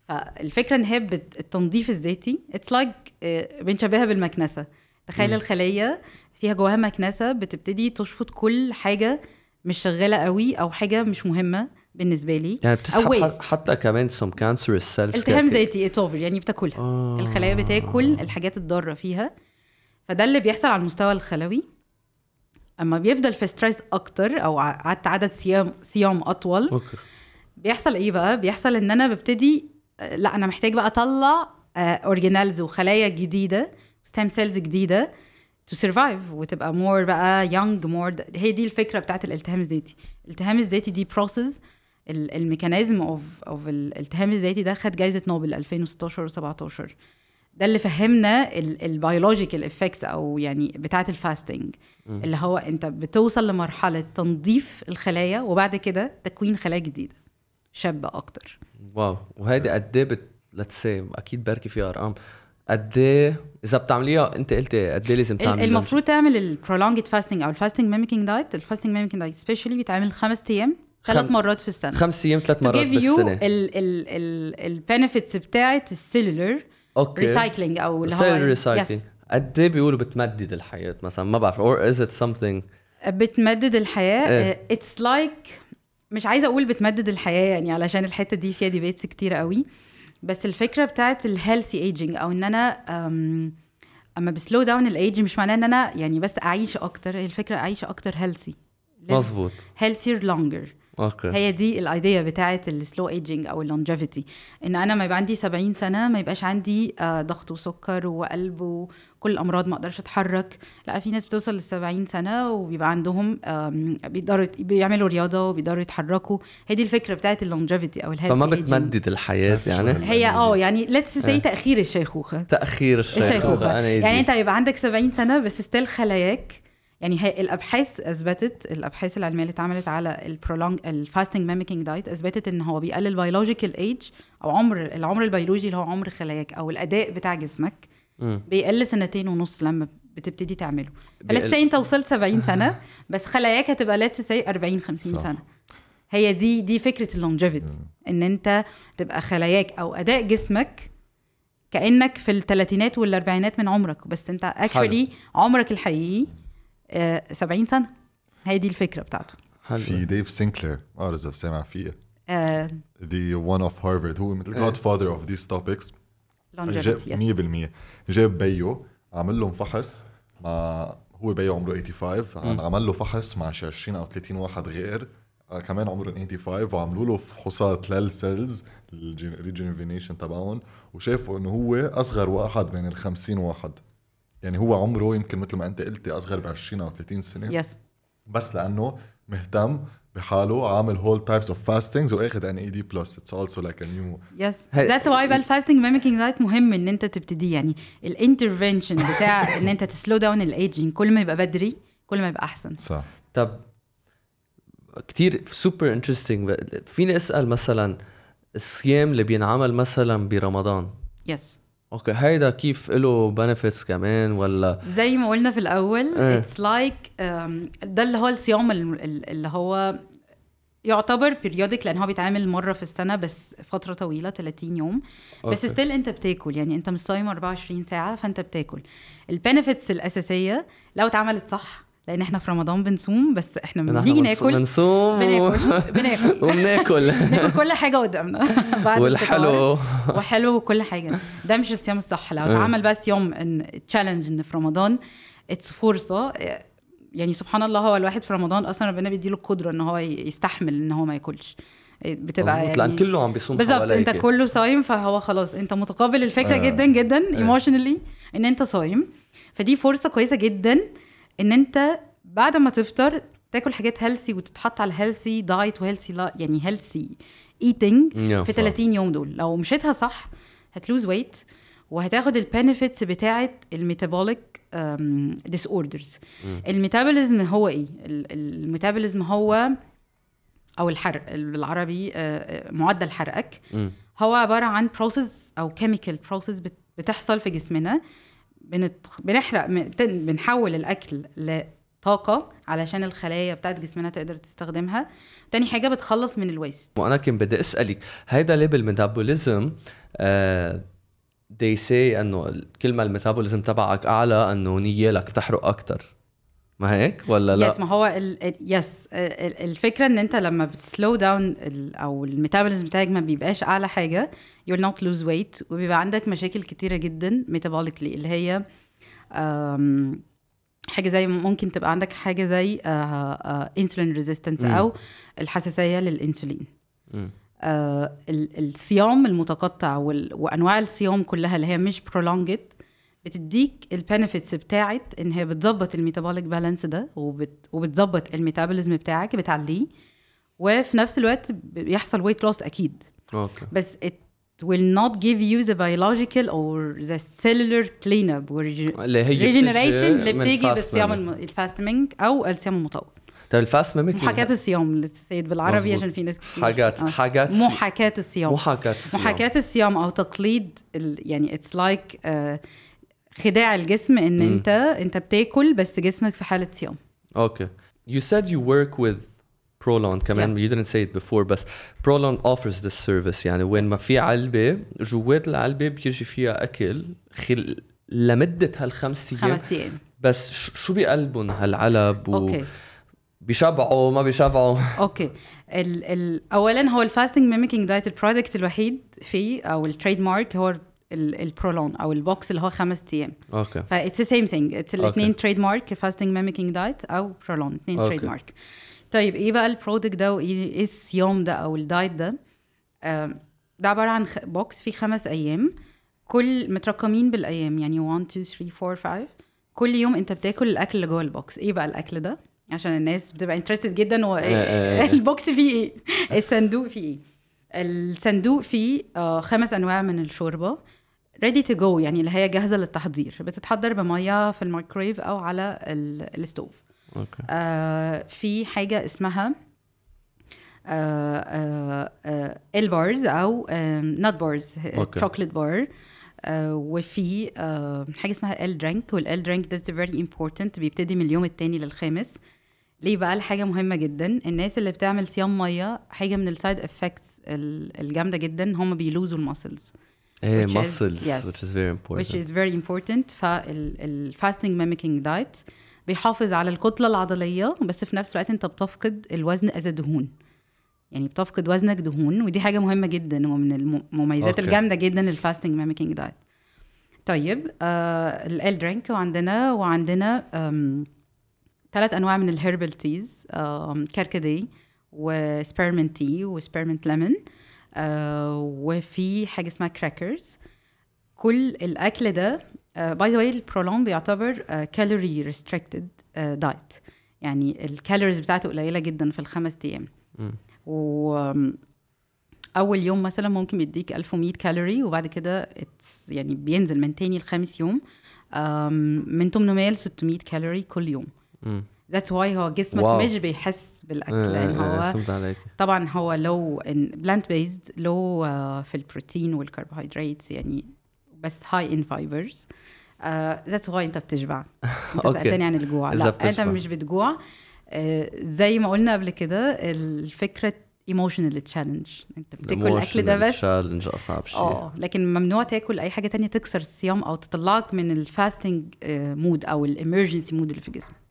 فالفكرة إن هي. التنظيف الذاتي it's like بنشبهها بالمكنسة. تخيل الخليه فيها جواها مكنسة بتبتدي تشفط كل حاجة مش شغالة قوي أو حاجة مش مهمة. بالنسبة لي. يعني أو بتسحب waste. حتى كمان some cancerous cells التهام. ذاتي it's over يعني بتاكلها. آه. الخلايا بتاكل الحاجات الضارة فيها. فده اللي بيحصل على المستوى الخلوي. أما بيفضل في stress أكتر أو قعدت عدد صيام صيام أطول. okay. بيحصل إيه بقى؟ بيحصل إن أنا ببتدي آه، لأ أنا محتاج بقى أطلع organelles وخلايا جديدة stem cells جديدة to survive وتبقى more بقى young more هي دي الفكرة بتاعت الالتهام الذاتي. الالتهام الذاتي دي process ال mechanism of of الالتهام الذاتي ده خد جائزه نوبل 2016 و17 ده اللي فهمنا ال biological effects أو يعني بتاعة ال fasting اللي هو أنت بتوصل لمرحلة تنظيف الخلايا وبعد كده تكوين خلايا جديدة. شابة أكتر. واو. وهيدي قد إيه بت let's أكيد بركي فيها أرقام. قد إيه إذا بتعمليها أنت قلتي قد إيه لازم تعملي المفروض تعمل ال prolonged fasting أو ال fasting mimicking diet ال fasting mimicking diet specially بيتعمل خمس أيام. ثلاث مرات في السنة. خمس أيام ثلاث مرات you بالسنه ال benefits بتاعه ال cellular okay. recycling أو اللي هو. recycling قد إيه بيقولوا بتمدد الحياة مثلا؟ ما بعرف. Or is it something بتمدد الحياة. إيه. it's like مش عايزة أقول بتمدد الحياة يعني علشان الحتة دي فيها debates كتير قوي. بس الفكرة بتاعت ال healthy aging أو إن أنا أم أما ب slow down ال age مش معناه إن أنا يعني بس أعيش أكتر. هي الفكرة أعيش أكتر healthy مزبوط healthier longer okay. هي دي ال idea بتاعت ال slow aging أو ال longevity إن أنا ما يبقى عندي 70 سنة ما يبقاش عندي آه، ضغط وسكر وقلب وكل الأمراض ما أقدرش أتحرك. لا في ناس بتوصل لل 70 سنة وبيبقى عندهم بيقدروا بيعملوا رياضة وبيقدروا يتحركوا. هي دي الفكرة بتاعت ال longevity أو ال healthy فما بتمدد الحياة يعني؟ هي آه يعني let's إيه. say تأخير الشيخوخة. تأخير الشيخوخة. أنا يعني أنت هيبقى عندك 70 سنة بس still خلاياك. يعني هي الابحاث اثبتت الابحاث العلمية اللي اتعملت على ال prolong ال fasting mimicking diet اثبتت ان هو بيقلل biological age أو عمر العمر البيولوجي اللي هو عمر خلاياك أو الأداء بتاع جسمك مم. بيقل سنتين ونص لما بتبتدي تعمله. ف let's انت وصلت 70 سنة بس خلاياك هتبقى لتس سي 40 50 صح. سنة. هي دي دي فكرة اللونجيفيتي إن انت تبقى خلاياك أو أداء جسمك كأنك في الثلاثينات والأربعينات من عمرك بس انت اكشولي عمرك الحقيقي 70 سنة. هي دي الفكرة بتاعته. حلو. في ديف سينكلير آه اذا سامع فيها آه، دي one of Harvard. هو مثل جاد فاذر اوف these topics. Longevity جاب yes. 100% جاب بيو عمل لهم فحص مع هو بيو عمره 85 عن- عمل له فحص مع شي 20 أو 30 واحد غير. آه، كمان عمرهم 85 وعملوا له فحوصات لل cells ال rejuvenation تبعهم. وشافوا إنه هو أصغر واحد بين ال 50 واحد. يعني هو عمره يمكن مثل ما انت قلتي اصغر ب 20 أو 30 سنة. yes بس لأنه مهتم بحاله عامل whole types of fastings واخذ NAD plus it's also like a new yes that's why بقى ال fasting mimicking diet مهم إن أنت تبتدي يعني ال intervention بتاع *laughs* إن أنت ت slow down ال aging كل ما يبقى بدري كل ما يبقى أحسن. صح. طب كتير super interesting فيني أسأل مثلا الصيام اللي بينعمل مثلا برمضان؟ yes okay هيدا كيف له benefits كمان ولا زي ما قلنا في الأول. it's like ده اللي هو الصيام ال- ال- اللي هو يعتبر periodic لأن هو بيتعمل مرة في السنة بس فترة طويلة 30 يوم بس أوكي. ستيل أنت بتاكل يعني أنت مش صايم 24 ساعة فأنت بتاكل ال benefits الأساسية لو اتعملت صح لأن إحنا في رمضان بنصوم بس إحنا بنيجي ناكل. بنصوم. بناكل بناكل. *laughs* وبناكل. ناكل كل حاجة قدامنا. *laughs* بعد. والحلو. وحلو وكل حاجة. ده مش الصيام الصح. لو اتعمل بس يوم إن challenge إن في رمضان it's فرصة. يعني سبحان الله هو الواحد في رمضان أصلا ربنا بيديله القدره إن هو يستحمل إن هو ما ياكلش. بتبقى مظبوط، يعني لأن كله عم بيصوم بالظبط. أنت كله صايم فهو خلاص. أنت متقبل الفكرة آه. جدا جدا emotionally إن أنت صايم. فدي فرصة كويسة جدا. إن أنت بعد ما تفطر تاكل حاجات healthy وتتحط على healthy diet و healthy يعني healthy eating في صح. 30 يوم دول. لو مشيتها صح هت lose weight وهتاخد ال benefits بتاعه ال metabolic disorders ال metabolism هو إيه؟ ال- ال metabolism هو أو الحرق بالعربي آه، آه، معدل حرقك. هو عبارة عن process أو chemical process بتحصل في جسمنا. بنت... بنحرق م- بت- بنحول الأكل لطاقة علشان الخلايا بتاعت جسمنا تقدر تستخدمها. تاني حاجة بتخلص من ال waste وأنا كنت بدي أسألك هيدا ليه بال metabolism آه they say إنه كل ما ال metabolism تبعك أعلى إنه نيالك بتحرق أكثر ما هيك ولا لا؟ yes ما هو ال... ال- yes ال- الفكرة إن أنت لما بت slow down أو ال metabolism بتاعك ما بيبقاش أعلى حاجة you'll not lose weight وبيبقى عندك مشاكل كتيرة جدا metabolically اللي هي أم، حاجة زي ممكن تبقى عندك حاجة زي insulin resistance مم. أو الحساسية للإنسولين. آه ال- الصيام المتقطع وال- وأنواع الصيام كلها اللي هي مش prolonged بتديك ال benefits بتاعت إن هي بتظبط ال metabolic balance ده وبت وبتظبط ال metabolism بتاعك بتعليه. وفي نفس الوقت بيحصل weight loss أكيد. okay. بس it will not give you the biological or the cellular cleanup اللي هي regeneration اللي بتيجي بالصيام ال fasting أو الصيام المطول. طيب ال fast mimicking محاكاة الصيام للسيد بالعربي. عشان في ناس كتير. حاجات آه. حاجات محاكاة الصيام. محاكاة الصيام. محاكاة الصيام أو تقليد ال... يعني it's like خداع الجسم إن مم. أنت أنت بتاكل بس جسمك في حالة صيام. Okay. You said you work with Prolon كمان. You didn't say it before بس Prolon offers this service. يعني وين ما في علبة جوات العلبة بيجي فيها أكل خل... لمدة هالخمس أيام. خمس أيام. بس شو بيقلبن هالعلب و... okay. بيشبعوا ما بيشبعوا؟ *laughs* okay. ال ال اولا هو ال fasting mimicking diet ال product الوحيد فيه أو ال trademark هو ال Prolon أو ال box اللي هو خمس أيام. okay. ف it's same thing it's الاثنين trademark fasting mimicking diet أو Prolon اثنين okay. trademark طيب إيه بقى ال product ده وإيه إيه الصيام ده أو ال diet ده؟ ده عبارة عن box فيه خمس أيام. كل مترقمين بالأيام يعني 1 2 3 4 5 كل يوم أنت بتاكل الأكل اللي جوه ال box إيه بقى الأكل ده؟ عشان الناس بتبقى interested جدا هو آه، آه. *laughs* إيه ال box فيه إيه؟ الصندوق فيه إيه؟ الصندوق فيه آه، خمس أنواع من الشوربة. ready to go يعني اللي هي جاهزة للتحضير. بتتحضر بمية في الميكرويف أو على ال- ال stove. okay. آه في حاجة اسمها ال bars أو nut bars okay. chocolate bar وفي آه حاجة اسمها ال L-drink وال L-drink ده very important بيبتدي من اليوم الثاني للخامس. ليه بقى؟ الحاجة مهمة جدا. الناس اللي بتعمل صيام مية حاجة من ال side effects الجامدة جدا هم بيلوزوا ال muscles إيه Which is- muscles yes. which is very important which is very important فال fasting mimicking diet بيحافظ على الكتلة العضلية بس في نفس الوقت انت بتفقد الوزن as دهون يعني بتفقد وزنك دهون ودي حاجة مهمة جدا ومن المميزات okay. الجامدة جدا لل fasting mimicking diet طيب آه ال L-drink وعندنا وعندنا ثلاث أنواع من ال herbal teas كركدي و spearmint tea و spearmint ليمون آه وفي حاجة اسمها crackers كل الأكل ده by the way ال Prolon بيعتبر calorie restricted diet يعني ال calories بتاعته قليلة جدا في الخمس أيام. و أول يوم مثلا ممكن يديك 1100 كالوري وبعد كده يعني بينزل من تاني لخامس يوم من 800 ل 600 كالوري كل يوم. that's why هو جسمك wow. مش بيحس بالأكل آه، لأن آه، آه، هو فهمت عليك. طبعا هو لو plant based low في البروتين والكربوهيدرات يعني بس high in fibers that's why أنت بتشبع. *laughs* أنت. سألتني عن الجوع. لا أنت. مش بتجوع. آه، زي ما قلنا قبل كده الفكرة emotional challenge أنت بتاكل الاكل ده بس. challenge أصعب شيء. آه لكن ممنوع تاكل أي حاجة تانية تكسر الصيام أو تطلعك من ال fasting mode أو ال emergency mode اللي في جسمك.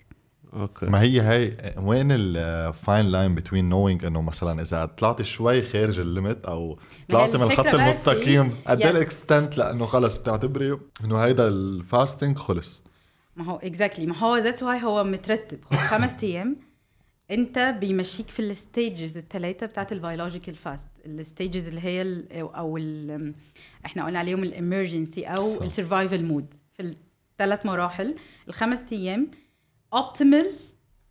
okay ما هي هاي وين ال fine line between knowing إنه مثلا إذا طلعت شوي خارج ال limit أو هي طلعت من الخط بس المستقيم إيه؟ قد إيه ال extent لأنه خلص بتعتبري إنه هيدا ال fasting خلص ما هو exactly ما هو that's why هو مترتب هو خمس *laughs* أيام أنت بيمشيك في ال stages الثلاثه بتاعت ال biological fast ال stages اللي هي ال أو ال إحنا قلنا عليهم ال emergency أو. ال survival mode في الثلاث مراحل الخمس أيام optimal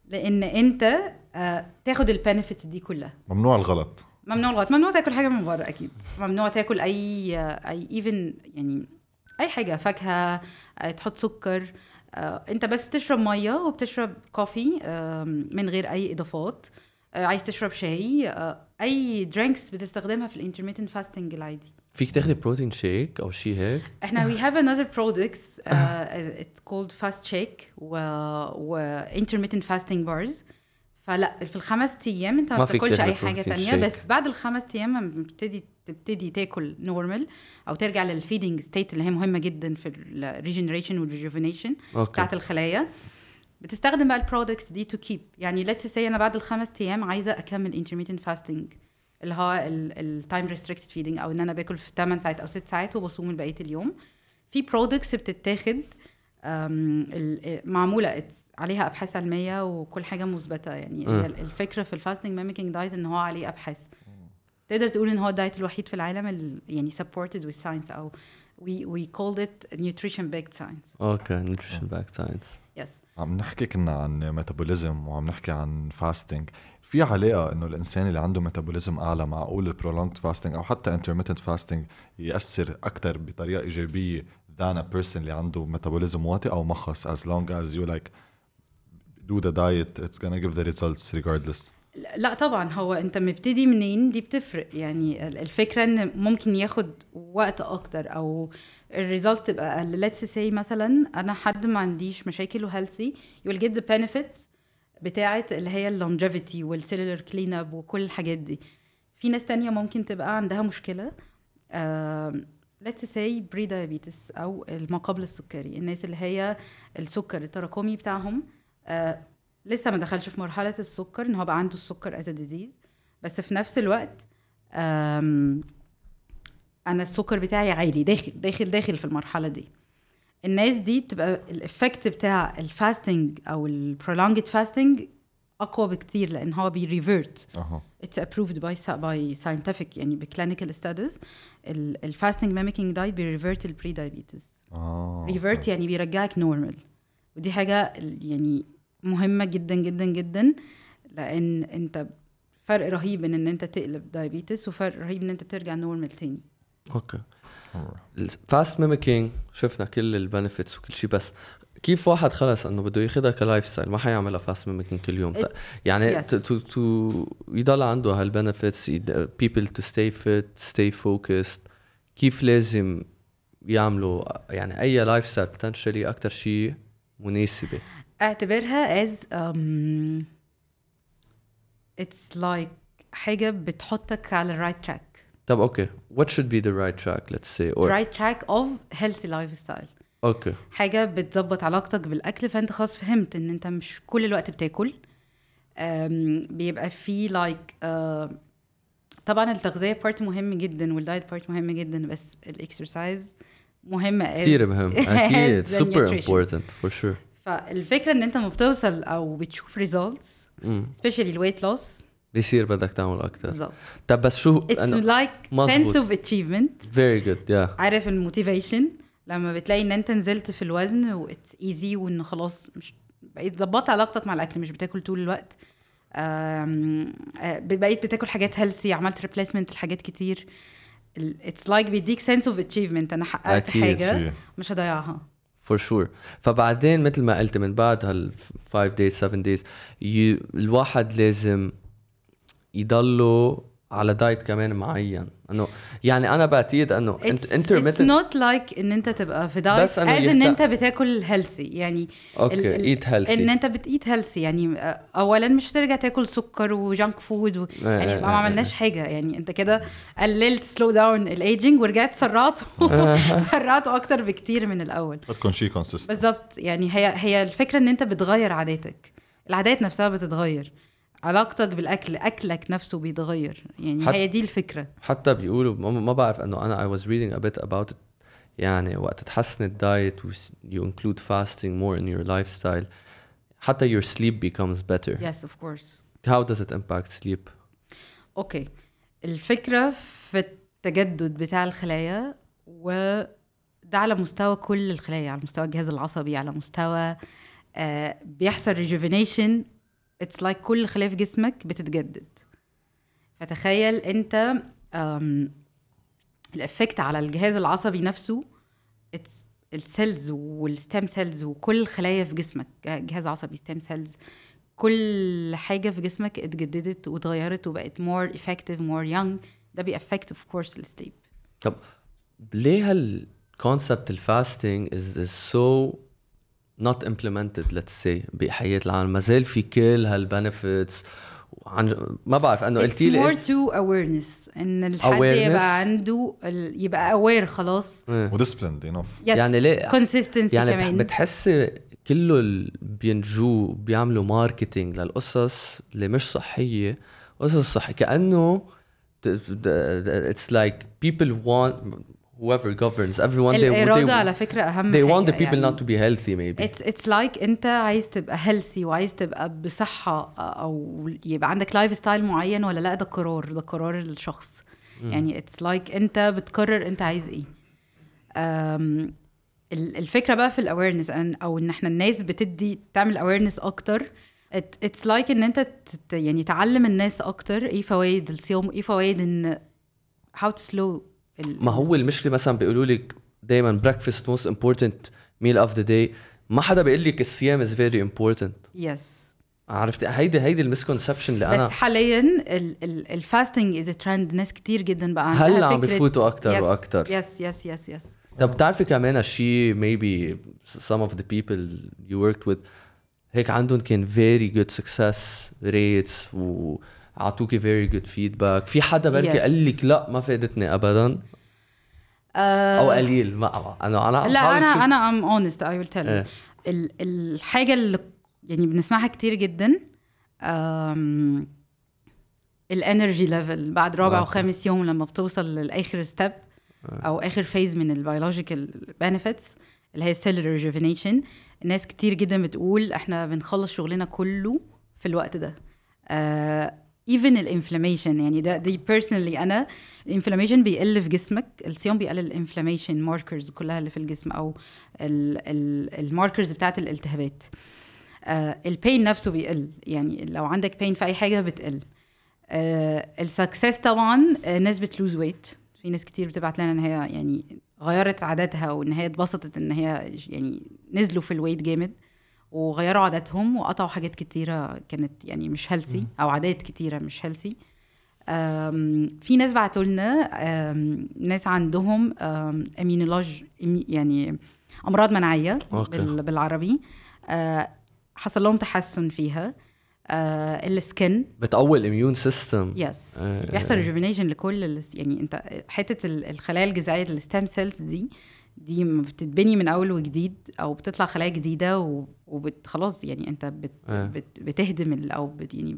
لأن أنت آه، تاخد ال benefit دي كلها. ممنوع الغلط. ممنوع الغلط. ممنوع تاكل حاجة من بره أكيد. ممنوع تاكل أي أي even يعني أي حاجة فاكهة آه، تحط سكر. آه، أنت بس بتشرب مية وبتشرب coffee من غير أي إضافات. عايز تشرب شاي أي drinks بتستخدمها في ال intermittent fasting العادي. فيك تاخدي protein shake أو شيء هيك؟ إحنا we have another products uh, it's called fast shake و, و intermittent fasting bars. فلا في الخمس أيام أنت ما بتاكلش أي حاجة تانية shake. بس بعد الخمس أيام لما بتبتدي تبتدي تاكل normal أو ترجع لل feeding state اللي هي مهمة جدا في ال regeneration وال rejuvenation بتاعت الخلايا. بتستخدم بقى ال products دي to keep يعني let's say أنا بعد الخمس أيام عايزة أكمل intermittent fasting اللي هو ال time restricted feeding أو إن أنا باكل في 8 ساعات أو 6 ساعات وبصوم بقية اليوم. في products بتتاخد ال- معمولة. عليها أبحاث علمية وكل حاجة مثبتة. يعني. هي الفكرة في ال fasting mimicking diet إن هو عليه أبحاث. تقدر تقول إن هو ال diet الوحيد في العالم ال- يعني supported with science أو we we called it nutrition backed science. okay nutrition backed science yes. عم نحكي كنا عن metabolism وعم نحكي عن fasting في علاقة إنه الإنسان اللي عنده metabolism أعلى معقول ال prolonged fasting أو حتى intermittent fasting يأثر أكثر بطريقة إيجابية than a person اللي عنده metabolism واطي أو مخص. As long as you like do the diet it's gonna give the results regardless. لا طبعا هو أنت مبتدي منين؟ دي بتفرق. يعني ال- الفكرة إن ممكن ياخد وقت أكتر أو ال results تبقى أقل. let's say مثلا أنا حد ما عنديش مشاكل و healthy you will get the benefits بتاعه اللي هي ال longevity وال cellular clean up وكل الحاجات دي. في ناس تانية ممكن تبقى عندها مشكلة let's say prediabetes أو ما قبل السكري. الناس اللي هي السكر التراكمي بتاعهم آه، لسه ما دخلش في مرحلة السكر إن هو بقى عنده السكر as disease بس في نفس الوقت أنا السكر بتاعي عالي داخل داخل داخل في المرحلة دي. الناس دي بتبقى ال effect بتاع ال fasting أو ال prolonged fasting أقوى بكتير لأن هو بي revert أها. It's approved by by scientific يعني ب clinical studies. ال fasting mimicking diet بي revert ال prediabetes آه revert يعني بيرجعك normal ودي حاجة يعني مهمة جدا جدا جدا لأن أنت فرق رهيب إن أنت تقلب diabetes وفرق رهيب إن أنت ترجع normal تاني. okay. ال fast mimicking شفنا كل ال benefits وكل شيء بس كيف واحد خلص إنه بده ياخذها ك lifestyle ما حيعملها fast mimicking كل يوم. It- يعني yes. to to يضل عنده هال benefits people to stay fit stay focused. كيف لازم يعملوا؟ يعني أي lifestyle potentially أكثر شيء مناسبة. اعتبرها as um, it's like حاجة بتحطك على ال right track طب okay what should be the right track let's say or right track of healthy lifestyle. okay حاجة بتظبط علاقتك بالأكل فأنت خلاص فهمت إن أنت مش كل الوقت بتاكل. بيبقى في like طبعا التغذية part مهم جدا وال diet part مهم جدا بس ال exercise مهمه as- كثير مهم. *laughs* أكيد. super nutrition. important for sure. فالفكرة إن أنت لما بتوصل أو بتشوف results مم. specially ال weight loss بيصير بدك تعمل أكثر بالظبط طب بس شو؟ it's like. sense of achievement very good yeah. عارف ال motivation؟ لما بتلاقي إن أنت نزلت في الوزن و it's easy وإن خلاص مش بقيت ظبطت علاقتك مع الأكل مش بتاكل طول الوقت. آه، بقيت بتاكل حاجات healthy عملت replacement لحاجات كتير. it's like بيديك sense of achievement أنا حققت. حاجة. مش هضيعها. For sure. فبعدين مثل ما قلت من بعد هال 5 days 7 days you الواحد لازم يضله على diet كمان معين. إنه يعني أنا بعتقد إنه انت it's intermittent not like إن أنت تبقى في diet بس as إنه إن أنت بتاكل healthy يعني okay eat healthy. إن أنت بت eat healthy يعني آه، اولا مش هترجع تاكل سكر و junk food و... آه، يعني آه، ما آه، عملناش حاجة. يعني أنت كده قللت slow down ال aging ورجعت سرعته. *laughs* سرعته أكتر بكتير من الأول. بدكم شيء consistent بالظبط يعني هي هي الفكرة إن أنت بتغير عاداتك. العادات نفسها بتتغير. علاقتك بالأكل أكلك نفسه بيتغير. يعني هي دي الفكرة. حتى بيقولوا ما, بعرف إنه أنا I was reading a bit about it. يعني وقت تحسن ال diet و you include fasting more in your lifestyle حتى your sleep becomes better. yes of course how does it impact sleep? okay الفكرة في التجدد بتاع الخلايا وده على مستوى كل الخلايا على مستوى الجهاز العصبي على مستوى آه بيحصل rejuvenation it's like like كل خلايا في جسمك بتتجدد. فتخيل انت ال effect على الجهاز العصبي نفسه it's ال cells وال stem cells وكل الخلايا في جسمك جهاز عصبي stem cells كل حاجة في جسمك اتجددت واتغيرت وبقت more effective more young ده بي affect of course ال sleep طب ليه هال concept ال fasting is is so not implemented let's say بحياة العالم. ما زال في كل هال benefits عن ما بعرف أنه قلتي لي more to awareness إن الحد يبقى عنده يبقى aware خلاص. إيه. و disciplined enough يعني ليه؟ Consistency يعني كمان. بتحسي كله بينجو بيعملوا marketing للقصص اللي مش صحية. قصص صحية كأنه it's like people want whoever governs everyone الإرادة they, على فكرة أهم they want the people يعني. not to be healthy maybe. It's, it's like أنت عايز تبقى healthy وعايز تبقى بصحة أو يبقى عندك lifestyle معين ولا لأ؟ ده قرار ده قرار الشخص. م. يعني it's like أنت بتقرر أنت عايز إيه. um, الفكرة بقى في ال awareness أو إن إحنا الناس بتدي تعمل awareness أكتر. It's like like إن أنت يعني تعلم الناس أكتر. إيه فوائد الصيام؟ وايه فوائد ان how to slow ما هو المشكلة مثلا بيقولوا لك دائما breakfast most important meal of the day ما حدا بيقول لك الصيام is very important yes عرفت هيدي هيدي ال misconception اللي أنا بس حاليا ال fasting is trend ناس كتير جدا بقى عندها هلأ عم بفوتوا أكثر وأكثر yes yes yes yes طب بتعرفي كمان شيء maybe some of the people you worked with هيك عندهم كان very good success rates و اعطوكي very good feedback في حدا بركي yes. قال لك لا ما فادتني ابدا؟ uh, أو قليل ما أنا أنا لا أنا. أنا I'm honest I will tell الحاجة اللي يعني بنسمعها كتير جدا ال energy level بعد رابع وخامس يوم لما بتوصل لاخر step أو آخر phase من ال biological benefits اللي هي ال cellular rejuvenation الناس كتير جدا بتقول إحنا بنخلص شغلنا كله في الوقت ده. uh, even ال inflammation يعني ده دي personally أنا ال inflammation بيقل في جسمك. الصيام بيقلل ال inflammation markers كلها اللي في الجسم أو ال markers بتاعت الالتهابات. آه ال pain نفسه بيقل. يعني لو عندك pain في أي حاجة بتقل. آه ال success طبعا آه ناس بت lose weight في ناس كتير بتبعت لنا إن هي يعني غيرت عاداتها وإن هي اتبسطت إن هي يعني نزلوا في ال weight جامد. وغيروا عاداتهم وقطعوا حاجات كتيرة كانت يعني مش healthy أو عادات كتيرة مش healthy في ناس بعتوا لنا ناس عندهم immunolog يعني أمراض مناعية بالعربي. آه، حصل لهم تحسن فيها. آه ال skin. بتقوي ال immune system yes بيحصل rejuvenation لكل يعني أنت حتة الخلايا الجذعيه ال stem cells دي دي بتتبني من أول وجديد أو بتطلع خلايا جديدة وخلاص يعني انت بت آه. بت بتهدم أو بت يعني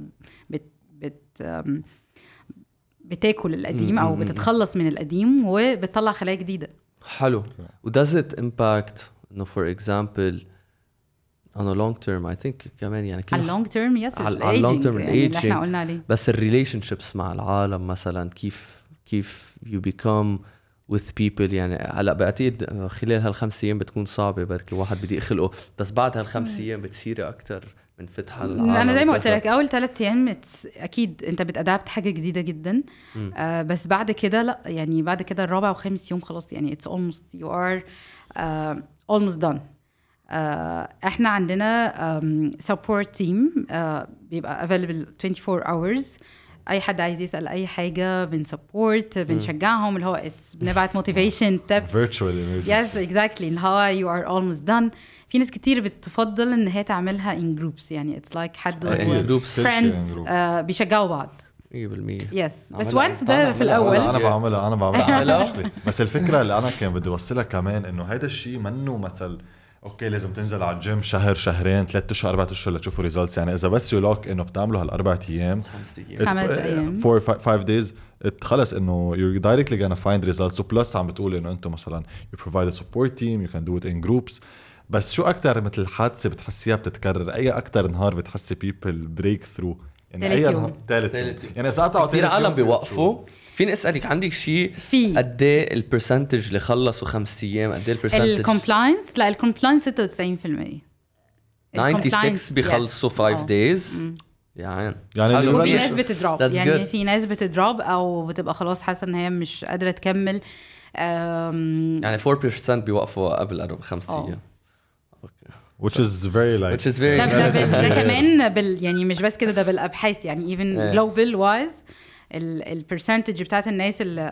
بت بت بتاكل القديم أو بتتخلص من القديم وبتطلع خلايا جديدة. حلو. و does it impact انه for example on a long term I think كمان يعني على ال long term yes على ال long term يعني اللي إحنا قلنا عليه. بس ال relationships مع العالم مثلا كيف كيف you become with people يعني هلأ بعتقد خلال هالخمس أيام بتكون صعبة بركي الواحد بده يخلقه. بس بعد هالخمس أيام بتصيري أكثر من فتح العالم أنا زي ما قلت لك أول ثلاث أيام أكيد أنت بت adapt حاجة جديدة جدا. آه بس بعد كده لأ يعني بعد كده الرابع وخامس يوم خلاص يعني it's almost you are almost done إحنا عندنا support team uh, بيبقى available 24 hours. أي حد عايز يسأل أي حاجة بن support بنشجعهم اللي هو بنبعت motivation tips virtual yes exactly اللي هو you are almost done في ناس كتير بتفضل إن هي تعملها in groups يعني it's like like حد friends uh, بيشجعوا بعض. 100% yes بس once ده في الأول. أنا بعملها. أنا بعملها. *laughs* بس الفكرة اللي أنا كان بدي أوصلها كمان إنه هذا الشيء منه مثل okay لازم تنزل على الجيم شهر شهرين ثلاث أشهر أربع أشهر لتشوفوا results يعني إذا بس you إنه بتعملوا هالأربع أيام خمس أيام. خمس أيام. four five days خلص إنه you directly gonna find results و plus عم بتقول إنه أنتم مثلا you provide support team you can do it in groups بس شو أكثر مثل حادثة بتحسيها بتتكرر؟ أي أكثر نهار بتحسي people break through يعني أي ثالث يعني إذا قطعوا كثير عالم بيوقفوا. فيني أسألك عندك شيء في. قد إيه ال percentage اللي خلصوا خمس أيام قد إيه ال percentage ال compliance لا ال compliance 96% 96 بيخلصوا 5 days يا عين. يعني. وفي ببلش- ناس بت drop. That's يعني good. في ناس بت drop أو بتبقى خلاص حاسة إن هي مش قادرة تكمل. يعني 4% بيوقفوا قبل 4 5 آه. أيام. Okay. Which is very like which is very ده, ده, ده *laughs* Yeah. كمان بال يعني مش بس كده ده بالأبحاث. يعني even إيه. global wise ال percentage بتاعت الناس اللي,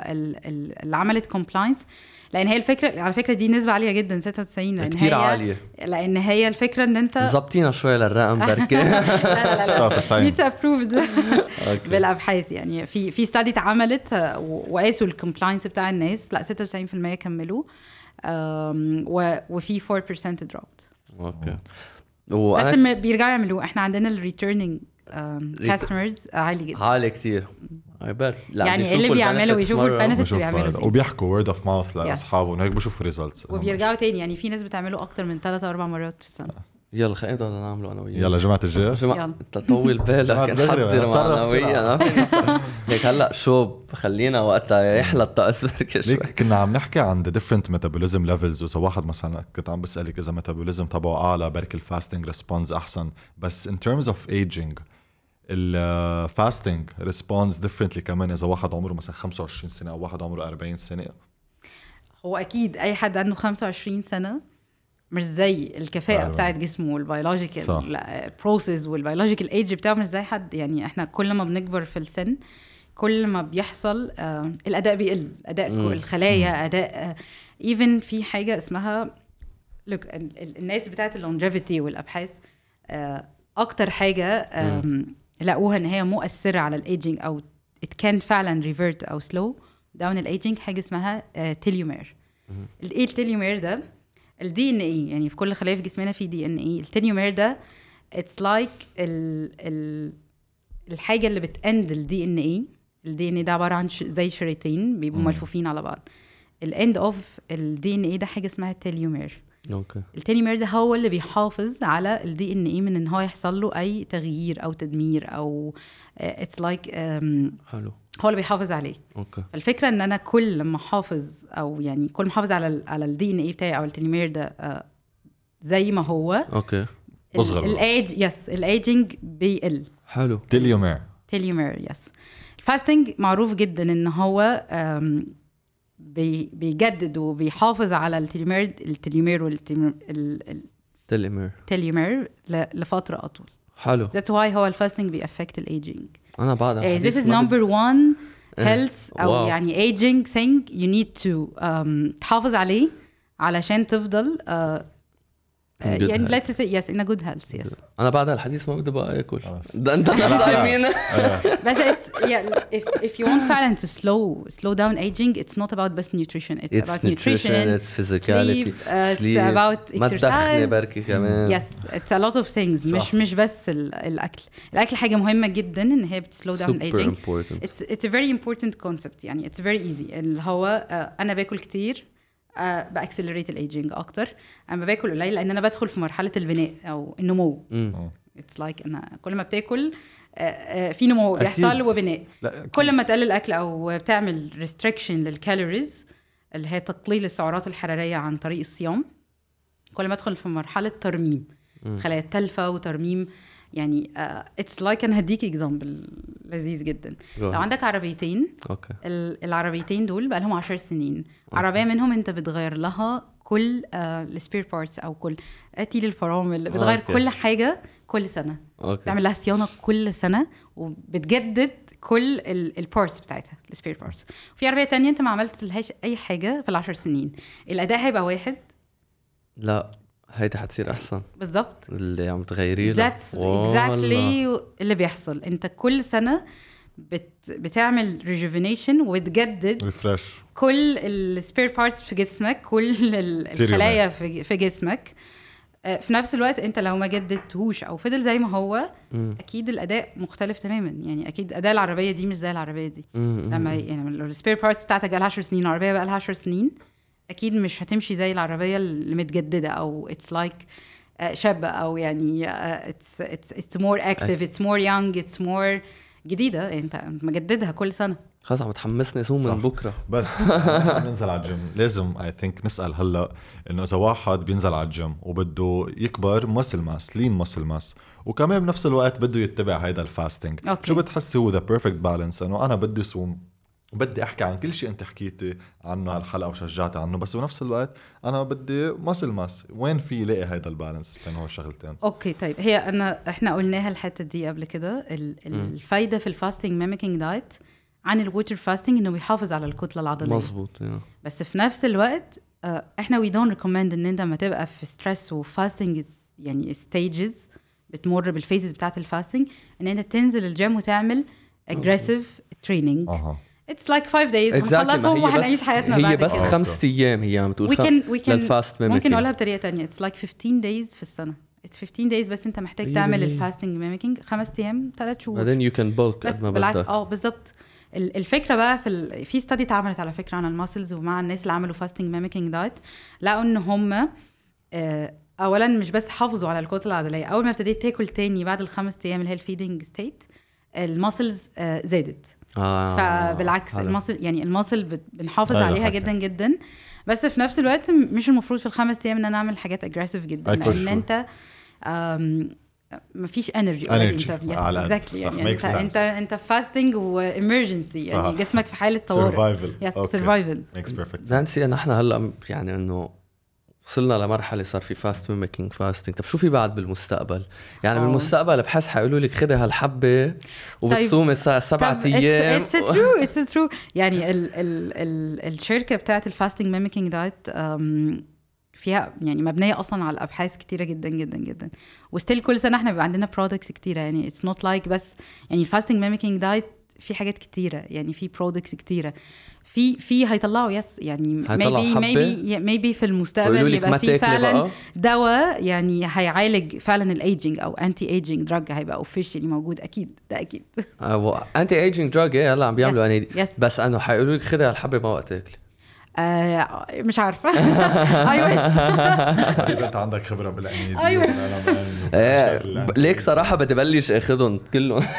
اللي عملت compliance لأن هي الفكرة على فكرة دي نسبة عالية جدا 96 لأن كتير هي عالية. لأن هي الفكرة إن أنت مظبطينا شوي للرقم بركي *laughs* لا لا لا. 96. دي approved بالأبحاث. يعني في في study اتعملت وقاسوا ال compliance بتاع الناس. لا 96% كملوا وفي 4% drop okay بس بيرجعوا يعملوه. إحنا عندنا ال returning customers عالي جدا. عالي كتير. يعني اللي بيعملوا يشوفوا بشوف بيعملوا. وبيحكوا word of mouth لأصحابه انه هيك بشوفوا results وبيرجعوا تاني يعني في ناس بتعمله أكتر من ثلاث أربع مرات في السنة. يلا خلينا نعمله أنا وياك. يلا جماعة الجيش جماعة طول بالك نحضر ما في نص. هيك هلأ شو خلينا وقتها يحلى الطقس *laughs* بركي شوي. كنا عم نحكي عن the different metabolism levels. وإذا واحد مثلا كنت عم بسألك إذا metabolism تبعه أعلى بركي ال fasting response أحسن. بس in terms of aging ال fasting responds differently كمان إذا واحد عمره مثلا 25 سنة أو واحد عمره 40 سنة هو أكيد أي حد عنده 25 سنة مش زي الكفاءة أيوة. بتاعت جسمه صح. وال biological process وال biological age بتاعه مش زي حد يعني إحنا كل ما بنكبر في السن كل ما بيحصل آه الأداء بيقل أداء. الخلايا أداء even في حاجة اسمها look الناس بتاعت ال longevity والأبحاث آه أكتر حاجة آم، لقوها إن هي مؤثرة على الايجينج أو it can فعلا revert أو slow down ال aging حاجة اسمها telomere إيه ال telomere ده؟ ال DNA يعني في كل خليه في جسمنا في DNA ال telomere ده it's like ال ال الحاجة اللي بت end ال DNA ال DNA ده عبارة عن ش- زي شريطين بيبقوا. ملفوفين على بعض. ال end of ال DNA ده حاجة اسمها ال telomere okay. ال telomere ده هو اللي بيحافظ على ال DNA من إن هو يحصل له أي تغيير أو تدمير أو it's like حلو. هو اللي بيحافظ عليه. okay. فالفكرة إن أنا كل ما أحافظ أو يعني كل ما أحافظ على ال على ال DNA بتاعي أو ال telomere ده آه، زي ما هو okay. أصغر بقى. ال age yes ال aging بيقل. حلو. telomere. telomere yes ال fasting معروف جدا إن هو بيجدد وبيحافظ على ال telomere ال telomere وال telomere تليمير لفترة أطول حلو that's why هو الفاستنج بيأفكت الايجنج أنا بعد Uh, this is بدي- number one إيه. health أو واو. يعني thing you need to um, تحافظ عليه علشان تفضل uh, يعني health. let's say yes in a good health yes انا بعد الحديث ما بدي بقى اكل خلاص. ده *laughs* انت ناس صايمين بس it's yeah if if you want فعلا to slow slow down aging it's not about best nutrition it's, It's about nutrition, nutrition it's physicality, sleep, uh, it's sleep. about ما تدخني exercise. بركي كمان yes it's a lot of things صح. مش مش بس ال- الاكل الاكل حاجه مهمه جدا ان هي بتسلو داون super الايجنج important it's it's a very important concept يعني it's very easy اللي هو uh, انا باكل كتير Uh, ب accelerate ال aging أكتر اما باكل قليل لأن أنا بدخل في مرحلة البناء أو النمو. it's like like أنا كل ما بتاكل uh, uh, في نمو. بيحصل وبناء كل ما تقلل الأكل أو بتعمل restriction لل calories اللي هي تقليل السعرات الحرارية عن طريق الصيام كل ما أدخل في مرحلة ترميم. خلايا التلفة وترميم يعني it's like أنا هديك example لذيذ جدا. لو. عندك عربيتين okay ال- العربيتين دول بقى لهم 10 سنين. okay. عربية منهم أنت بتغير لها كل ال spare parts أو كل تيل الفرامل بتغير okay. كل حاجة كل سنة. okay بتعمل لها صيانة كل سنة وبتجدد كل ال parts بتاعتها ال spare parts في عربية تانية أنت ما عملت لهاش أي حاجة في العشر سنين. الأداء هيبقى واحد. لا. هيدي حتصير أحسن. بالظبط اللي عم تغيري لها that's. Exactly اللي بيحصل. أنت كل سنة بت بتعمل rejuvenation وتجدد refresh كل ال spare parts في جسمك كل ال- الخلايا في في جسمك. آه، في نفس الوقت أنت لو ما جددتهوش أو فضل زي ما هو مم. أكيد الأداء مختلف تماما. يعني أكيد أداء العربية دي مش زي العربية دي. مم. لما يعني لو ال spare parts بتاعتك بقى لها 10 سنين العربية بقى لها 10 سنين أكيد مش هتمشي زي العربية اللي متجددة أو it's like شابة أو يعني it's it's it's more active it's more young it's more جديدة. أنت مجددها كل سنة. خلص عم تحمسني صوم من. بكرة. بس *laughs* نحن بننزل على الجيم. لازم I think نسأل هلأ إنه إذا واحد بينزل على الجيم وبده يكبر muscle mass lean muscle mass وكمان بنفس الوقت بده يتبع هيدا ال fasting. شو بتحسي هو the perfect balance إنه أنا بدي صوم بدي أحكي عن كل شيء أنت حكيتي عنه هالحلقه وشجعتي عنه بس بنفس الوقت أنا بدي muscle mass وين في لاقي هيدا ال balance بين هول الشغلتين؟ okay طيب. هي أنا إحنا قلناها الحتة دي قبل كده ال- الفايدة في ال fasting mimicking diet عن ال water fasting إنه بيحافظ على الكتلة العضلية. yeah. بس في نفس الوقت آه، إحنا we don't recommend إن أنت لما تبقى في stress و fasting يعني stages بتمر بال phases بتاعت ال fasting إن أنت تنزل الجيم وتعمل اجريسيف تريننج أها. اتس لايك 5 دايز هنخلصهم وهنعيش حياتنا هي بعد بس كده. خمس أيام هي عم تقول we can we can للفاست ممكن أقولها بطريقة تانية. اتس لايك 15 days في السنة. اتس 15 days بس أنت محتاج تعمل. الفاستنج ميميكينج خمس أيام ثلاث شهور. بعدين يو كان بولك بس بالعكس بدك. آه بالظبط ال- الفكرة بقى في ال... في ستادي اتعملت على فكرة عن الماسلز ومع الناس اللي عملوا فاستنج ميميكينج دايت لقوا إن هم آه، اولا مش بس حافظوا على الكتلة العضلية. أول ما ابتديت تاكل تاني بعد الخمس أيام اللي هي ال feeding state ال muscles زادت. آه فبالعكس حلو. ال muscle يعني ال muscle بت- بنحافظ أيوة عليها حكي. جدا جدا بس في نفس الوقت مش المفروض في الخمس أيام إن أنا أعمل حاجات aggressive جدا لأن. أنت مفيش energy. Exactly صح. يعني انت sense. انت أنت fasting و emergency. يعني جسمك في حالة طوارئ سرفايفل يس سرفايفل ميكس بيرفكت نانسي نحن هلأ يعني إنه وصلنا لمرحلة صار في fast mimicking fasting، طب شو في بعد بالمستقبل؟ يعني آه. بالمستقبل بحس حيقولوا لك خذي هالحبة وبتصومي الساعة سبعة أيام اتس ترو اتس ترو يعني ال ال ال الشركة بتاعت ال fasting mimicking diet فيها يعني مبنية أصلا على ابحاث كتيرة جدا جدا جدا و still كل سنة إحنا بيبقى عندنا products كتيرة يعني it's not like بس يعني ال fasting mimicking diet في حاجات كتيرة يعني في products كتيرة. في في هيطلعوا yes يعني هيطلعوا maybe maybe في المستقبل يبقى في فعلا دواء يعني هيعالج فعلا ال aging أو anti-aging drug هيبقى officially موجود. أكيد ده أكيد. anti-aging drug إيه هلا عم بيعملوا Yes, يعني yes. بس انه حيقولوا لك خذي هالحبة ما وقت تاكلي آه مش عارفة. I wish أكيد انت عندك خبرة بالعنايه أيوة. إيه ب- ليك صراحة بدي بلش اخذهم كلهم. *laughs*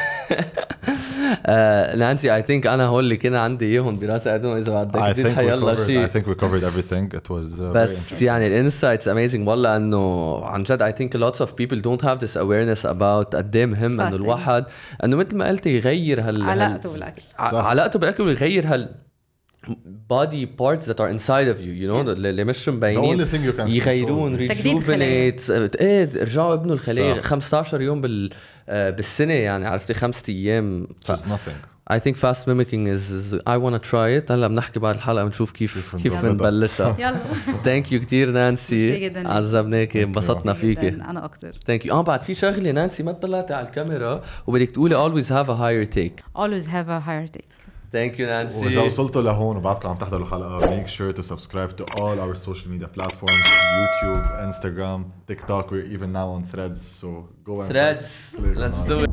آه، نانسي اي ثينك أنا هول اللي كان عندي اياهم براسي. إذا بدك think we حيلا covered I شيء think we covered everything. It was uh, very بس يعني الانسايتس اميزنج والله إنه عن جد اي ثينك lots of people don't have this awareness about قد إيه مهم انه. الواحد إنه مثل ما قلتي يغير هال علاقته بالأكل. علاقته بالأكل ويغير هال body parts that are inside of you you know اللي اللي مش The only مبينين thing you can يغيرون خلايا. rejuvenate إيه رجعوا ابنوا الخلايا صح. 15 يوم بال آه، بالسنة يعني عرفتي؟ خمسة أيام. ف... I think fast mimicking is, is I wanna try it. هلأ بنحكي بعد الحلقة بنشوف كيف كيف. بنبلشها. *laughs* يلا. thank you كثير نانسي. عذبناكي انبسطنا فيكي أنا أكتر. thank you آه بعد في شغلة نانسي ما طلعتي على الكاميرا وبدك تقولي always have a higher take. Always have a higher take. thank you نانسي وإذا وصلتوا لهون وبعدكم عم تحضروا الحلقة make sure to subscribe to all our social media platforms YouTube Instagram TikTok we even now on Threads so go Threads let's do it